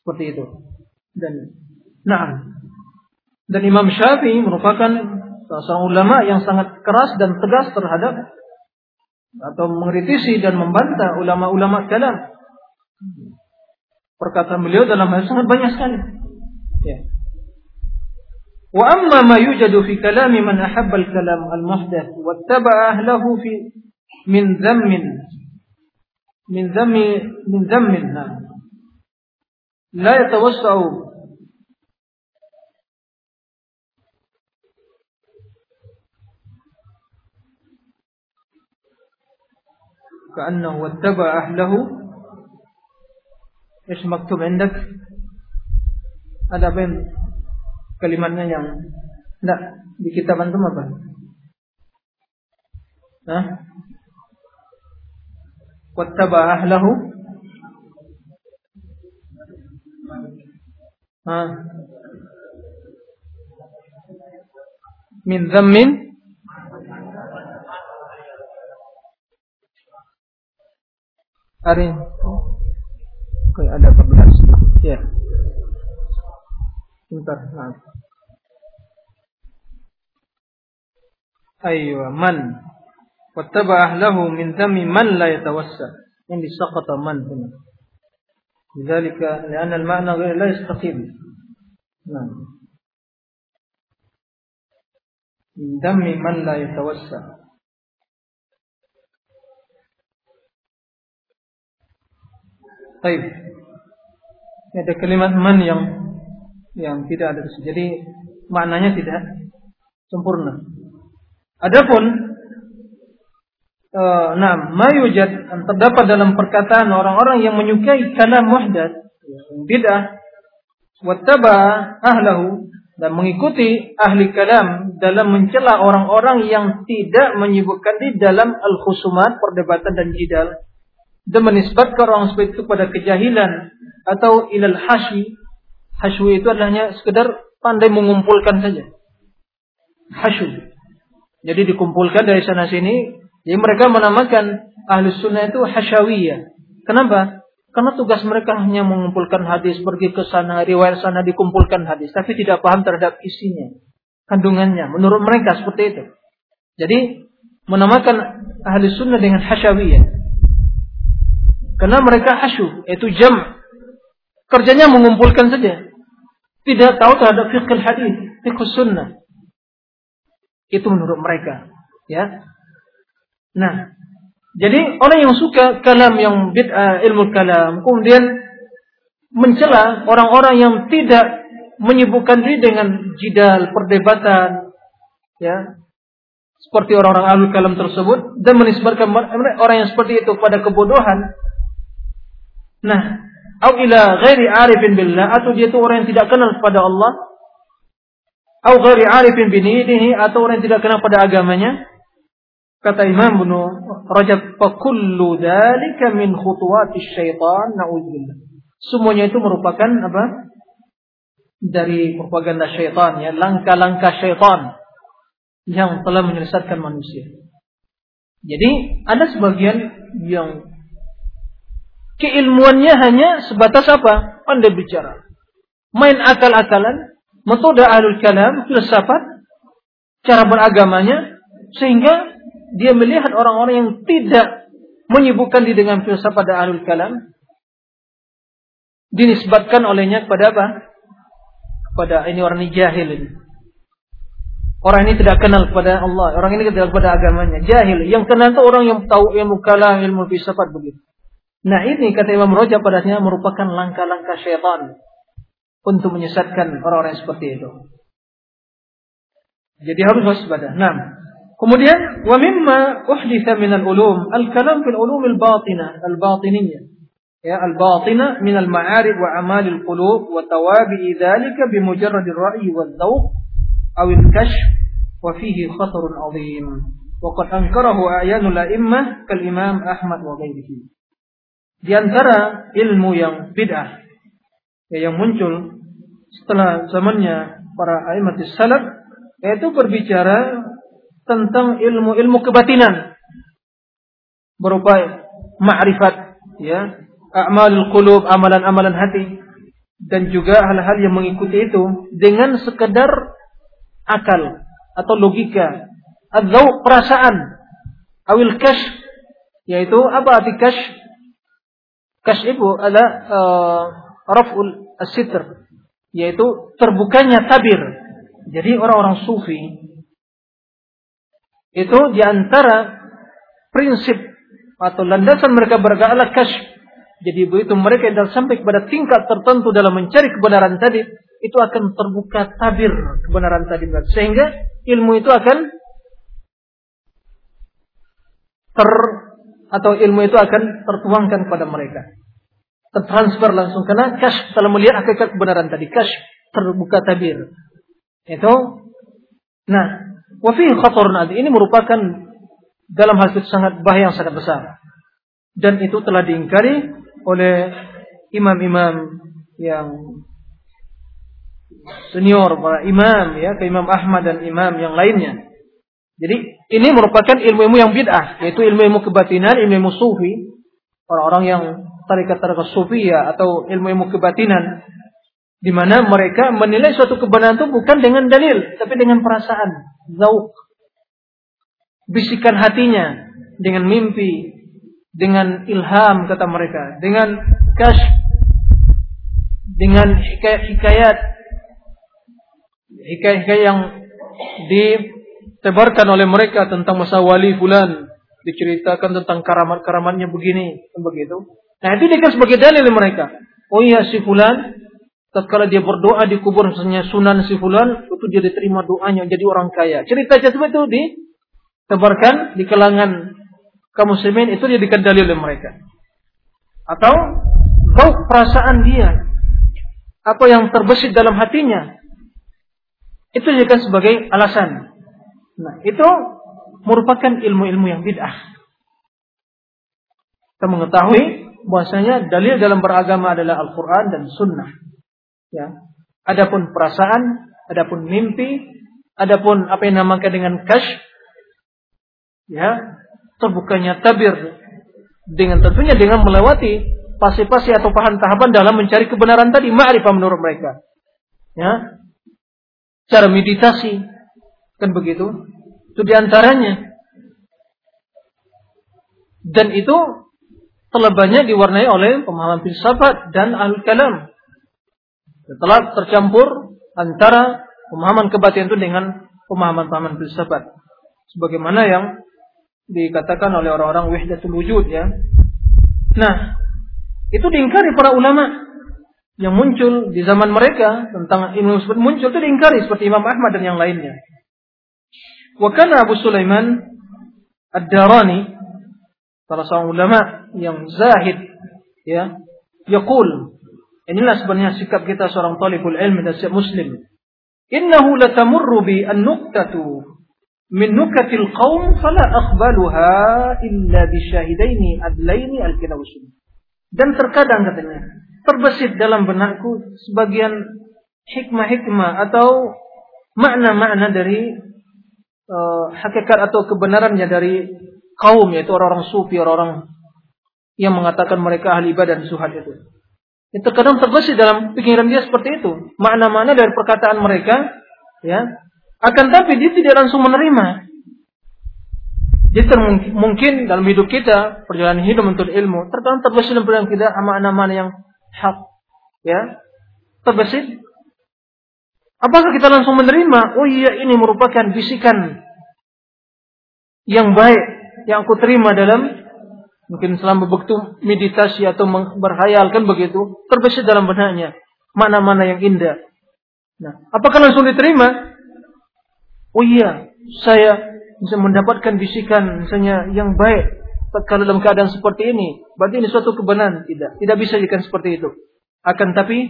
Seperti itu. Dan nah, dan Imam Syafi'i merupakan seorang ulama yang sangat keras dan tegas terhadap atau mengkritisi dan membantah ulama-ulama kalam. Perkataan beliau dalam hal sangat banyak sekali. وأما ما يوجد في كلام من أحب الكلام المحدث واتبع أهله في من ذم من ذم من ذم لا يتوسع. كأنه واتبع أهله. إيش مكتوب عندك؟ هذا بين kalimatnya yang enggak di kitab antum apa? Hah? Wattaba ahlahu Hah? Min Hari Oke, ada 14 Ya Sebentar أيوة من واتبع أهله من ذم من لا يتوسع يعني سقط من هنا لذلك لأن المعنى غير لا يستقيم نعم من ذم من لا يتوسع طيب هذا كلمة من يم yang tidak ada di Jadi maknanya tidak sempurna. Adapun uh, nah, mayujad terdapat dalam perkataan orang-orang yang menyukai kalam wahdat, bid'ah, wattaba ahlahu dan mengikuti ahli kalam dalam mencela orang-orang yang tidak menyebutkan di dalam al-khusumat, perdebatan dan jidal dan menisbatkan orang seperti itu pada kejahilan atau ilal hasyi. Hasyu itu adalah sekedar pandai mengumpulkan saja. Hasyu. Jadi dikumpulkan dari sana sini. Jadi mereka menamakan ahli sunnah itu hasyawiyah. Kenapa? Karena tugas mereka hanya mengumpulkan hadis, pergi ke sana, riwayat sana dikumpulkan hadis, tapi tidak paham terhadap isinya, kandungannya. Menurut mereka seperti itu. Jadi menamakan ahli sunnah dengan hasyawiyah. Karena mereka hasyu, yaitu jam. Kerjanya mengumpulkan saja. Tidak tahu terhadap fikih hadis, fikih sunnah. Itu menurut mereka. Ya. Nah, jadi orang yang suka kalam yang bid'ah ilmu kalam, kemudian mencela orang-orang yang tidak menyibukkan diri dengan jidal, perdebatan, ya, seperti orang-orang alul kalam tersebut dan menisbatkan orang yang seperti itu pada kebodohan Nah, atau ila ghairi arifin billah atau dia itu orang yang tidak kenal kepada Allah. Atau ghairi arifin binidihi atau orang yang tidak kenal pada agamanya. Kata Imam Ibnu Rajab fa kullu dzalika min khutuwati syaitan naudzubillah semuanya itu merupakan apa? Dari propaganda syaitan ya langkah-langkah syaitan yang telah menyesatkan manusia. Jadi ada sebagian yang keilmuannya hanya sebatas apa? Pandai bicara. Main akal-akalan, metode alul kalam, filsafat, cara beragamanya, sehingga dia melihat orang-orang yang tidak menyibukkan diri dengan filsafat dan alul kalam, dinisbatkan olehnya kepada apa? Kepada ini orang ini jahil ini. Orang ini tidak kenal kepada Allah. Orang ini tidak kepada agamanya. Jahil. Yang kenal itu orang yang tahu ilmu kalam, ilmu filsafat begitu. Nah ini kata Imam Rajab padanya merupakan langkah-langkah syaitan untuk menyesatkan orang-orang seperti itu. Jadi harus waspada. Nah, kemudian wa mimma uhditha min al-ulum al-kalam fil ulum al-batinah al-batiniyah. Ya, al-batinah min al-ma'arif wa amal al-qulub wa tawabi dhalika bi mujarrad ar-ra'yi wal dhawq aw al-kashf wa fihi khatarun 'azim. Waqad ankarahu a'yanul a'immah kal Imam Ahmad wa ghairihi. Di antara ilmu yang bid'ah ya, yang muncul setelah zamannya para a'immat salaf yaitu berbicara tentang ilmu-ilmu kebatinan. Berupa ma'rifat ya, a'malul qulub, amalan-amalan hati. Dan juga hal-hal yang mengikuti itu dengan sekedar akal atau logika atau perasaan. Awil kash yaitu apa arti kash kash itu adalah uh, raful asitr yaitu terbukanya tabir jadi orang-orang sufi itu di antara prinsip atau landasan mereka beragama adalah kash jadi begitu mereka sudah sampai kepada tingkat tertentu dalam mencari kebenaran tadi, itu akan terbuka tabir kebenaran tadi. Sehingga ilmu itu akan ter atau ilmu itu akan tertuangkan kepada mereka. Tertransfer langsung karena kash telah melihat hakikat kebenaran tadi. Kash terbuka tabir. Itu nah, wafi khatarun ini merupakan dalam hal itu sangat bahaya yang sangat besar. Dan itu telah diingkari oleh imam-imam yang senior para imam ya ke Imam Ahmad dan imam yang lainnya. Jadi ini merupakan ilmu-ilmu yang bid'ah yaitu ilmu-ilmu kebatinan, ilmu-ilmu sufi, orang-orang yang tarekat-tarekat ya atau ilmu-ilmu kebatinan. Di mana mereka menilai suatu kebenaran itu bukan dengan dalil tapi dengan perasaan, zauk, bisikan hatinya, dengan mimpi, dengan ilham kata mereka, dengan kash, dengan hikayat-hikayat, hikayat-hikayat yang ditebarkan oleh mereka tentang masa wali fulan, diceritakan tentang karamat-karamatnya begini, begitu. Nah itu dikasih sebagai dalil mereka. Oh iya si fulan, tatkala dia berdoa di kubur misalnya sunan si fulan, itu dia diterima doanya jadi orang kaya. Cerita seperti itu ditebarkan di kalangan kaum muslimin itu dijadikan dalil oleh mereka. Atau bau perasaan dia, apa yang terbesit dalam hatinya, itu dijadikan sebagai alasan. Nah, itu merupakan ilmu-ilmu yang bid'ah. Kita mengetahui bahwasanya dalil dalam beragama adalah Al-Quran dan Sunnah. Ya. Adapun perasaan, adapun mimpi, adapun apa yang namakan dengan kash, ya terbukanya tabir dengan tentunya dengan melewati fase-fase atau tahapan dalam mencari kebenaran tadi ma'rifah menurut mereka. Ya. Cara meditasi kan begitu. Itu di antaranya. Dan itu telah banyak diwarnai oleh pemahaman filsafat dan al kalam. Setelah tercampur antara pemahaman kebatinan itu dengan pemahaman-pemahaman filsafat. Sebagaimana yang dikatakan oleh orang-orang wahdatul wujud ya. Nah, itu diingkari para ulama yang muncul di zaman mereka tentang ilmu muncul itu diingkari seperti Imam Ahmad dan yang lainnya. Wa kana Abu Sulaiman Ad-Darani salah seorang ulama yang zahid ya, yaqul inilah sebenarnya sikap kita seorang talibul ilmi dan setiap muslim. Innahu latamurru bi an-nuqtatu min nukatil qaum fala aqbaluha illa bisyahidaini adlaini alkitab Dan terkadang katanya terbesit dalam benakku sebagian hikmah-hikmah atau makna-makna dari uh, hakikat atau kebenarannya dari kaum yaitu orang-orang sufi, orang-orang yang mengatakan mereka ahli ibadah dan suhat itu. Itu terkadang terbesit dalam pikiran dia seperti itu. Makna-makna dari perkataan mereka ya akan tapi dia tidak langsung menerima. Jadi mungkin dalam hidup kita, perjalanan hidup untuk ilmu, terkadang terbesit dalam pikiran kita amanah-amanah yang hak. Ya, terbesit. Apakah kita langsung menerima? Oh iya, ini merupakan bisikan yang baik yang aku terima dalam mungkin selama begitu meditasi atau berhayalkan begitu terbesit dalam benaknya mana-mana yang indah. Nah, apakah langsung diterima? Oh iya, saya bisa mendapatkan bisikan misalnya yang baik kalau dalam keadaan seperti ini. Berarti ini suatu kebenaran. Tidak. Tidak bisa jadikan seperti itu. Akan tapi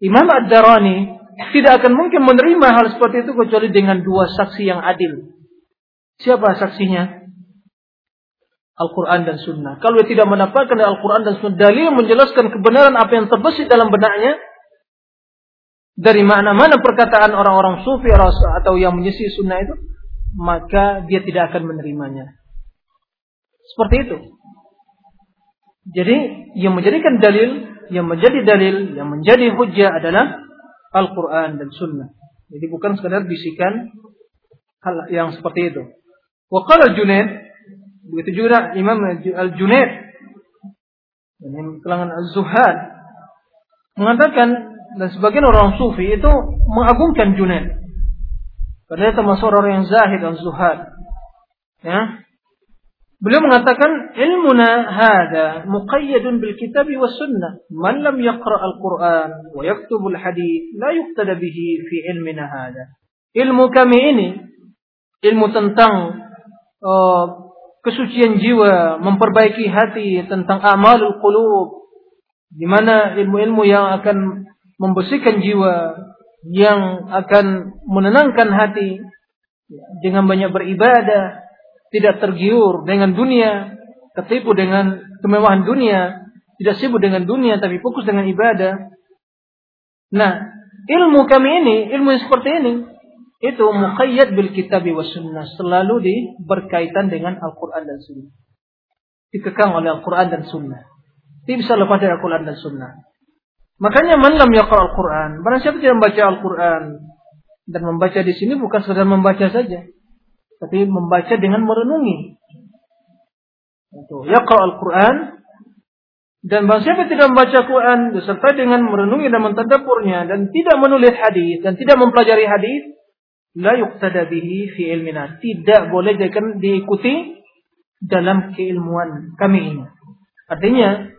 Imam Ad-Darani tidak akan mungkin menerima hal seperti itu kecuali dengan dua saksi yang adil. Siapa saksinya? Al-Quran dan Sunnah. Kalau dia tidak mendapatkan Al-Quran dan Sunnah dalil menjelaskan kebenaran apa yang terbesit dalam benaknya, dari mana-mana perkataan orang-orang sufi atau yang menyisi sunnah itu, maka dia tidak akan menerimanya. Seperti itu. Jadi yang menjadikan dalil, yang menjadi dalil, yang menjadi hujah adalah Al-Quran dan Sunnah. Jadi bukan sekadar bisikan hal yang seperti itu. Waqala Junaid Begitu juga Imam Al-Junaid dan kalangan Az-Zuhad mengatakan dan sebagian orang sufi itu mengagungkan Junaid. Dia termasuk orang yang zahid dan zuhad. Ya. Beliau mengatakan ilmuna hada muqayyadun bil kitab wa sunnah. Man lam yaqra al-Qur'an wa yaktubu al-hadith la yuqtada bihi fi ilmina hada. Ilmu kami ini ilmu tentang uh, kesucian jiwa, memperbaiki hati tentang amalul qulub, di mana ilmu-ilmu yang akan membersihkan jiwa, yang akan menenangkan hati dengan banyak beribadah, tidak tergiur dengan dunia, tertipu dengan kemewahan dunia, tidak sibuk dengan dunia tapi fokus dengan ibadah. Nah, ilmu kami ini, ilmu yang seperti ini, itu muqayyad bil kitab wa sunnah selalu di berkaitan dengan Al-Qur'an dan Sunnah. Dikekang oleh Al-Qur'an dan Sunnah. Tidak bisa lepas dari Al-Qur'an dan Sunnah. Makanya man lam yaqra Al-Qur'an, barang siapa tidak membaca Al-Qur'an dan membaca di sini bukan sekedar membaca saja, tapi membaca dengan merenungi. Yaqra Al-Qur'an dan barang siapa tidak membaca Quran beserta dengan merenungi dan mentadaburnya dan tidak menulis hadis dan tidak mempelajari hadis, la yuqtada bihi fi ilmina. Tidak boleh diikuti dalam keilmuan kami ini. Artinya,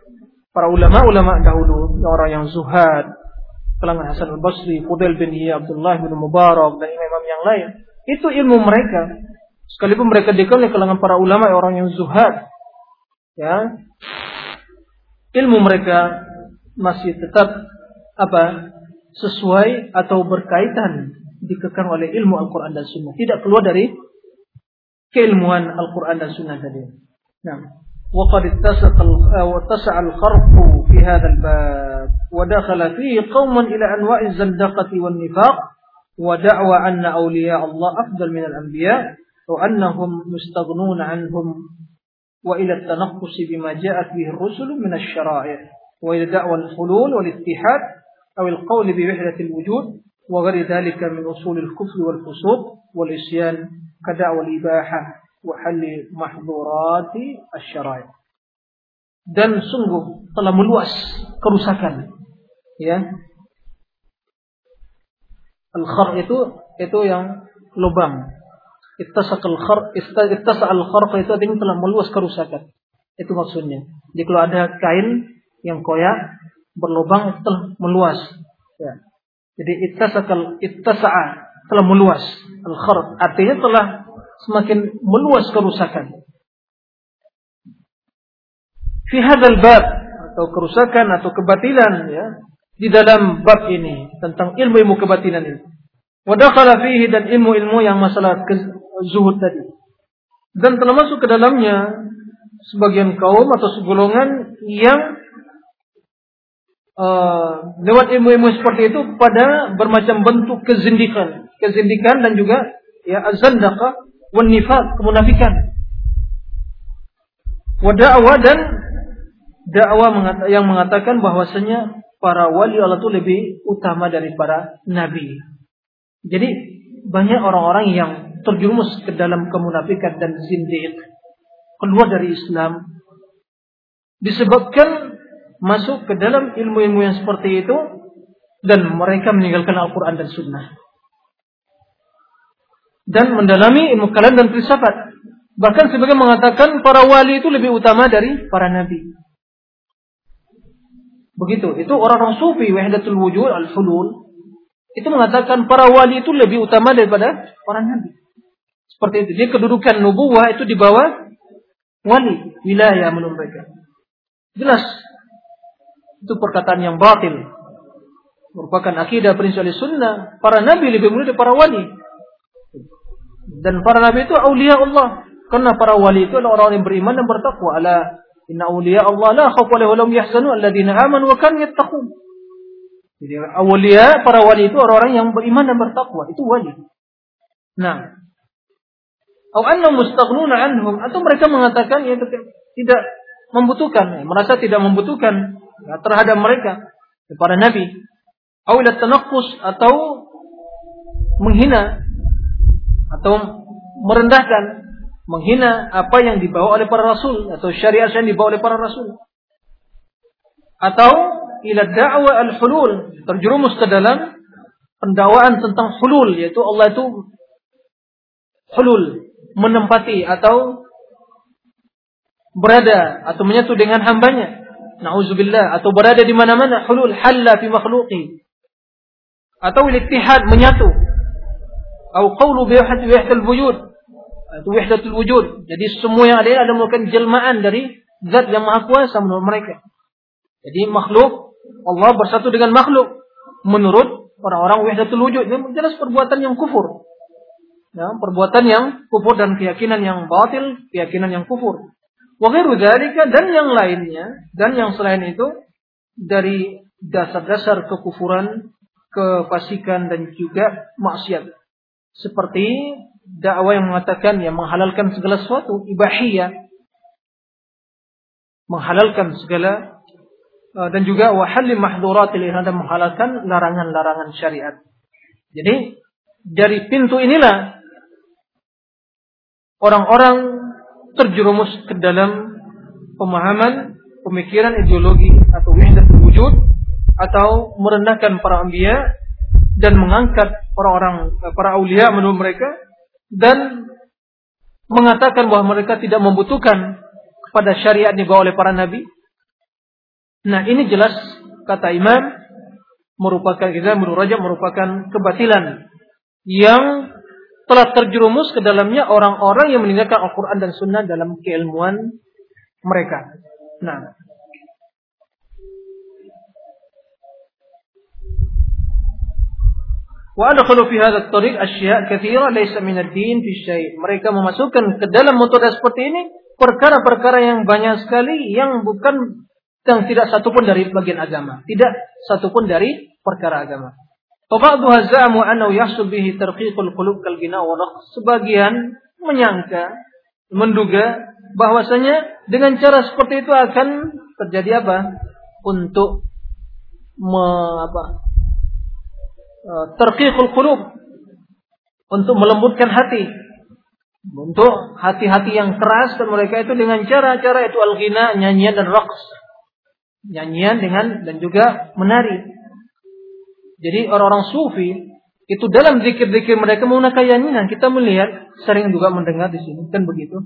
para ulama-ulama dahulu, orang yang zuhad, kalangan Hasan al-Basri, Fudail bin Iya, Abdullah bin Mubarak, dan imam-imam yang lain, itu ilmu mereka. Sekalipun mereka dikenal kalangan para ulama orang yang zuhad, ya, ilmu mereka masih tetap apa sesuai atau berkaitan dikekang oleh ilmu Al-Quran dan Sunnah. Tidak keluar dari keilmuan Al-Quran dan Sunnah tadi. Nah, وقد اتسع واتسع الخرق في هذا الباب ودخل فيه قوما إلى أنواع الزندقة والنفاق ودعوى أن أولياء الله أفضل من الأنبياء وأنهم مستغنون عنهم وإلى التنقص بما جاءت به الرسل من الشرائع وإلى دعوى الحلول والاتحاد أو القول بوحدة الوجود وغير ذلك من أصول الكفر والفسوق والعصيان كدعوى الإباحة وحل محظورات الشرائع. Dan sungguh telah meluas kerusakan ya. Al khar itu itu yang lubang. Ittasak al khar ittasa al khar itu artinya telah meluas kerusakan itu maksudnya jadi kalau ada kain yang koyak berlubang itu telah meluas ya jadi ittasakal ittasa'a telah meluas. Al-kharq artinya telah semakin meluas kerusakan. Fi hadzal bab atau kerusakan atau kebatilan ya di dalam bab ini tentang ilmu-ilmu kebatilan ini. Wa dakhala fihi dan ilmu-ilmu yang masalah zuhud tadi. Dan telah masuk ke dalamnya sebagian kaum atau segolongan yang uh, lewat ilmu-ilmu seperti itu pada bermacam bentuk kezindikan, kezindikan dan juga ya azandaka wan kemunafikan. Wa da'wa dan dakwah yang mengatakan bahwasanya para wali Allah itu lebih utama dari para nabi. Jadi banyak orang-orang yang terjerumus ke dalam kemunafikan dan zindiq, keluar dari Islam disebabkan masuk ke dalam ilmu-ilmu yang seperti itu dan mereka meninggalkan Al-Quran dan Sunnah. Dan mendalami ilmu kalam dan filsafat. Bahkan sebagian mengatakan para wali itu lebih utama dari para nabi. Begitu. Itu orang-orang sufi wahdatul wujud al-hulul. Itu mengatakan para wali itu lebih utama daripada para nabi seperti itu dia kedudukan nubuwah itu di bawah wali wilayah menurut mereka jelas itu perkataan yang batil. Merupakan akidah prinsip sunnah. Para nabi lebih mulia dari para wali. Dan para nabi itu aulia Allah. Karena para wali itu adalah orang yang beriman dan bertakwa. Ala inna aulia Allah la khawfa alaihim yahzanun alladziina amanu wa kanu yattaqun. Jadi aulia para wali itu orang-orang yang beriman dan bertakwa. Itu wali. Nah, anhum atau mereka mengatakan ya tidak membutuhkan, merasa tidak membutuhkan ya, terhadap mereka para nabi. Atau atau menghina atau merendahkan, menghina apa yang dibawa oleh para rasul atau syariat yang dibawa oleh para rasul. Atau ila da'wa al-hulul, terjerumus ke dalam pendakwaan tentang hulul yaitu Allah itu hulul menempati atau berada atau menyatu dengan hambanya. Nauzubillah atau berada di mana-mana hulul halla fi makhluqi. Atau ittihad menyatu. Atau qawlu bi wahdatul wujud. Itu wahdatul wujud. Jadi semua yang ada ada merupakan jelmaan dari zat yang maha kuasa menurut mereka. Jadi makhluk Allah bersatu dengan makhluk menurut orang-orang wahdatul wujud. Ini jelas perbuatan yang kufur ya, perbuatan yang kufur dan keyakinan yang batil, keyakinan yang kufur. Wa dan yang lainnya dan yang selain itu dari dasar-dasar kekufuran, kefasikan dan juga maksiat. Seperti dakwah yang mengatakan yang menghalalkan segala sesuatu ibahiyah menghalalkan segala eh, dan juga wahalli mahduratil dan menghalalkan larangan-larangan syariat. Jadi dari pintu inilah orang-orang terjerumus ke dalam pemahaman, pemikiran ideologi atau wahdatul wujud atau merendahkan para anbiya dan mengangkat orang-orang para aulia menurut mereka dan mengatakan bahwa mereka tidak membutuhkan kepada syariat dibawa oleh para nabi. Nah, ini jelas kata Imam merupakan kita menurut merupakan kebatilan yang telah terjerumus ke dalamnya orang-orang yang meninggalkan Al-Quran dan Sunnah dalam keilmuan mereka. Nah. Mereka memasukkan ke dalam metode seperti ini perkara-perkara yang banyak sekali yang bukan yang tidak satupun dari bagian agama, tidak satupun dari perkara agama. Faba'duha za'amu annahu yahsul bihi qulub kal gina Sebagian menyangka, menduga bahwasanya dengan cara seperti itu akan terjadi apa? Untuk me, apa? E, qulub. Untuk melembutkan hati. Untuk hati-hati yang keras dan mereka itu dengan cara-cara itu al-ghina nyanyian dan raqs. Nyanyian dengan dan juga menari jadi orang-orang sufi itu dalam zikir-zikir mereka menggunakan yanyinan. Kita melihat sering juga mendengar di sini kan begitu.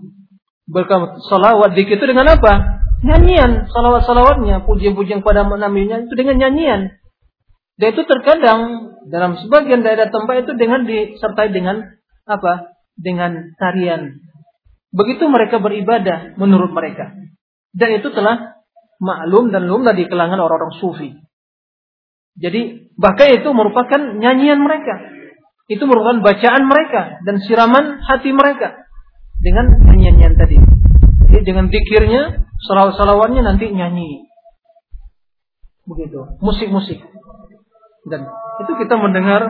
Berkat salawat zikir itu dengan apa? Nyanyian, salawat-salawatnya, pujian-pujian pada nabinya itu dengan nyanyian. Dan itu terkadang dalam sebagian daerah tempat itu dengan disertai dengan apa? Dengan tarian. Begitu mereka beribadah menurut mereka. Dan itu telah maklum dan lumrah di kalangan orang-orang sufi. Jadi bahkan itu merupakan nyanyian mereka. Itu merupakan bacaan mereka dan siraman hati mereka dengan nyanyian tadi. Jadi dengan zikirnya, salawat-salawatnya nanti nyanyi. Begitu, musik-musik. Dan itu kita mendengar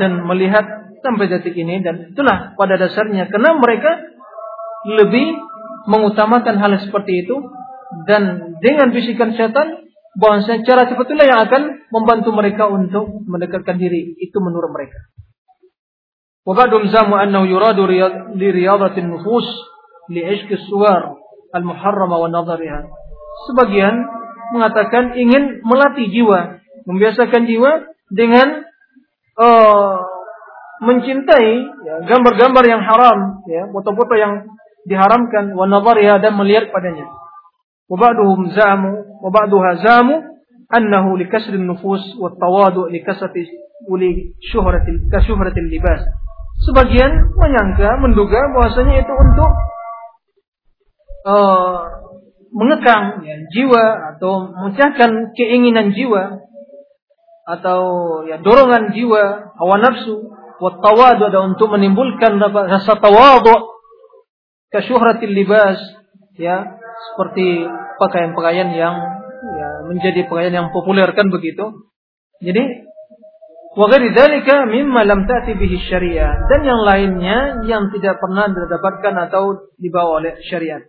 dan melihat sampai detik ini dan itulah pada dasarnya karena mereka lebih mengutamakan hal seperti itu dan dengan bisikan setan bahwa cara seperti itulah yang akan membantu mereka untuk mendekatkan diri. Itu menurut mereka. Wabadum zamu annahu yuradu li riyadatin nufus li ishki suwar al-muharrama wa nazariha. Sebagian mengatakan ingin melatih jiwa, membiasakan jiwa dengan uh, mencintai ya, gambar-gambar ya, yang haram, ya, foto-foto yang diharamkan, wa nazariha dan melihat padanya. وبعضهم زعموا وبعضها زعموا أنه لكسر النفوس والتواضع لكسرة ولشهرة كشهرة اللباس sebagian menyangka menduga bahwasanya itu untuk uh, mengekang ya, jiwa atau memecahkan keinginan jiwa atau ya dorongan jiwa hawa nafsu Wattawadu ada untuk menimbulkan rasa tawadu kasyuhratil libas ya seperti pakaian-pakaian yang ya, menjadi pakaian yang populer kan begitu. Jadi wa dzalika mimma lam ta'ti bihi syariah dan yang lainnya yang tidak pernah didapatkan atau dibawa oleh syariat.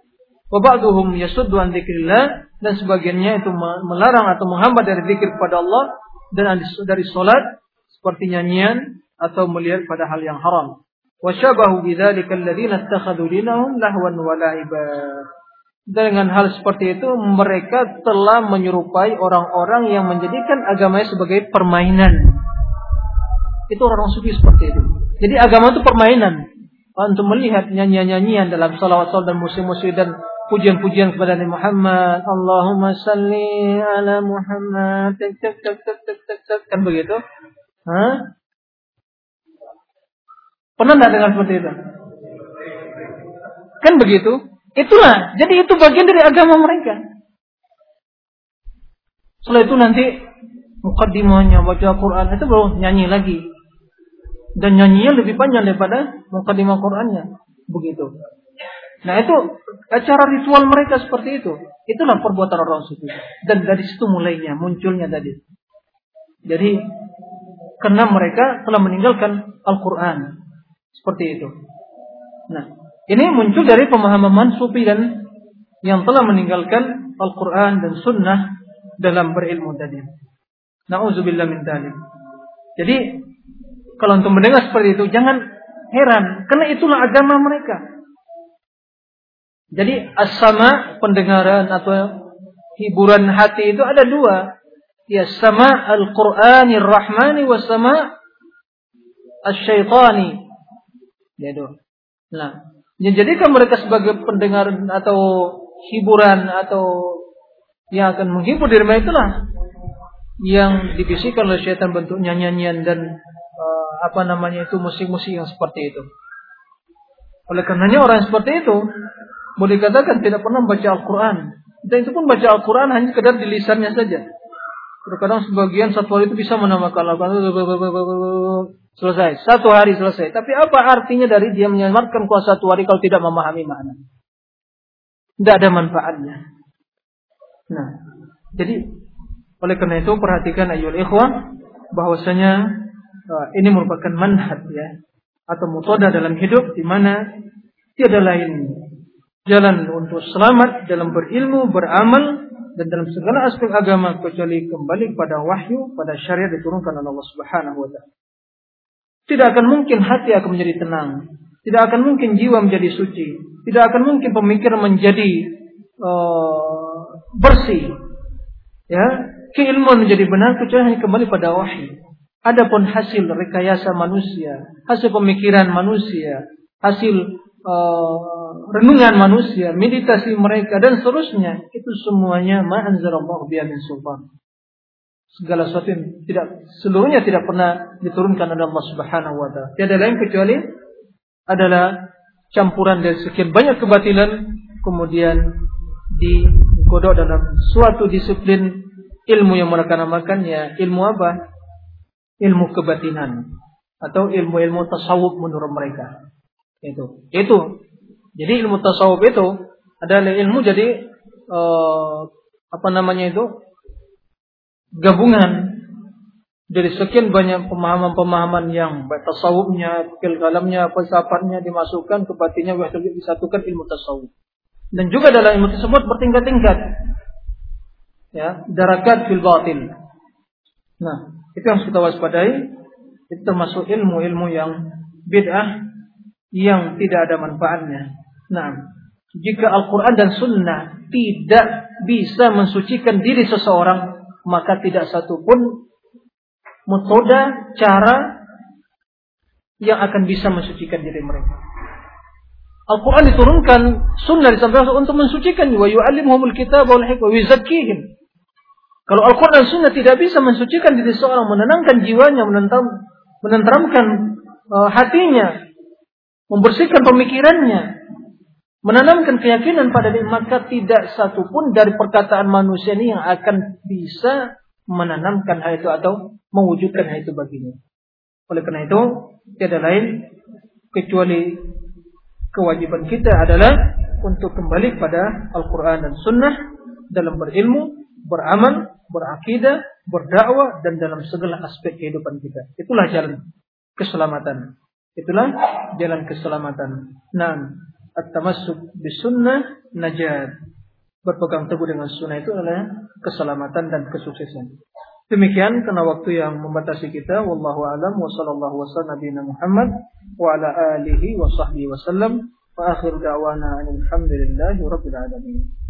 Wa ba'duhum yasuddu an dan sebagiannya itu melarang atau menghambat dari zikir kepada Allah dan dari salat seperti nyanyian atau melihat pada hal yang haram. Wasyabahu bidzalika alladziina ittakhadhu dinahum lahwan wa. Dengan hal seperti itu mereka telah menyerupai orang-orang yang menjadikan agamanya sebagai permainan. Itu orang sufi seperti itu. Jadi agama itu permainan. Untuk melihat nyanyian-nyanyian dalam salawat dan musim-musim dan pujian-pujian kepada Nabi Muhammad. Allahumma salli ala Muhammad. Tek, tek, tek, tek, tek, tek, tek. Kan begitu? Hah? Pernah tidak dengar seperti itu? Kan begitu? Itulah. Jadi itu bagian dari agama mereka. Setelah itu nanti mukaddimahnya baca Quran itu baru nyanyi lagi. Dan nyanyinya lebih panjang daripada mukaddimah Qurannya. Begitu. Nah itu acara ritual mereka seperti itu. Itulah perbuatan orang suci. Dan dari situ mulainya, munculnya tadi. Jadi karena mereka telah meninggalkan Al-Quran. Seperti itu. Nah, ini muncul dari pemahaman sufi dan yang telah meninggalkan Al-Quran dan Sunnah dalam berilmu tadi. Nauzubillah min dzalik. Jadi kalau untuk mendengar seperti itu jangan heran karena itulah agama mereka. Jadi as-sama pendengaran atau hiburan hati itu ada dua. Ya sama al-Qur'anir Rahmani wa sama asy-syaitani yaitu nah menjadikan mereka sebagai pendengar atau hiburan atau yang akan menghibur diri mereka itulah yang dibisikkan oleh syaitan bentuk nyanyian dan uh, apa namanya itu musik-musik yang seperti itu. Oleh karenanya orang seperti itu boleh dikatakan tidak pernah membaca Al-Quran. Dan itu pun baca Al-Quran hanya sekedar di lisannya saja. Terkadang sebagian satu hari itu bisa menamakan Al-Quran Selesai. Satu hari selesai. Tapi apa artinya dari dia menyamarkan kuasa satu hari kalau tidak memahami makna? Tidak ada manfaatnya. Nah, jadi oleh karena itu perhatikan ayol ikhwah bahwasanya uh, ini merupakan manhaj ya atau mutoda dalam hidup di mana tiada lain jalan untuk selamat dalam berilmu, beramal dan dalam segala aspek agama kecuali kembali pada wahyu, pada syariat diturunkan oleh Allah Subhanahu wa taala. Tidak akan mungkin hati akan menjadi tenang. Tidak akan mungkin jiwa menjadi suci. Tidak akan mungkin pemikiran menjadi uh, bersih. Ya, keilmuan menjadi benar kecuali hanya kembali pada wahyu. Adapun hasil rekayasa manusia, hasil pemikiran manusia, hasil uh, renungan manusia, meditasi mereka dan seterusnya, itu semuanya ma'anzalallahu biya min sultan segala sesuatu yang tidak seluruhnya tidak pernah diturunkan oleh Allah Subhanahu wa taala. Tiada lain kecuali adalah campuran dari sekian banyak kebatilan kemudian digodok dalam suatu disiplin ilmu yang mereka namakannya ilmu apa? Ilmu kebatinan atau ilmu-ilmu tasawuf menurut mereka. Itu. Itu. Jadi ilmu tasawuf itu adalah ilmu jadi uh, apa namanya itu? Gabungan dari sekian banyak pemahaman-pemahaman yang tasawufnya, fikih kalamnya, falsafatnya dimasukkan ke batinnya disatukan ilmu tasawuf. Dan juga dalam ilmu tersebut bertingkat-tingkat. Ya, darakat fil batin. Nah, itu yang kita waspadai. Itu termasuk ilmu-ilmu yang bid'ah yang tidak ada manfaatnya. Nah, jika Al-Quran dan Sunnah tidak bisa mensucikan diri seseorang maka tidak satu pun metoda cara yang akan bisa mensucikan diri mereka. Al-Quran diturunkan, sunnah disampaikan untuk mensucikan wa yu'allimuhumul kitab wal hikmah yuzakkihim. Kalau Al-Quran dan sunnah tidak bisa mensucikan diri seorang, menenangkan jiwanya, menenteram, menenteramkan uh, hatinya, membersihkan pemikirannya, menanamkan keyakinan pada diri maka tidak satu pun dari perkataan manusia ini yang akan bisa menanamkan hal itu atau mewujudkan hal itu baginya. Oleh karena itu, tiada lain kecuali kewajiban kita adalah untuk kembali pada Al-Quran dan Sunnah dalam berilmu, beramal, berakidah, berdakwah, dan dalam segala aspek kehidupan kita. Itulah jalan keselamatan. Itulah jalan keselamatan. Nah, at-tamassuk bisunnah najat. Berpegang teguh dengan sunnah itu adalah keselamatan dan kesuksesan. Demikian karena waktu yang membatasi kita wallahu alam wa sallallahu wasallam nabiyina Muhammad wa ala alihi wa sahbihi wasallam wa akhir da'wana alhamdulillahi rabbil alamin.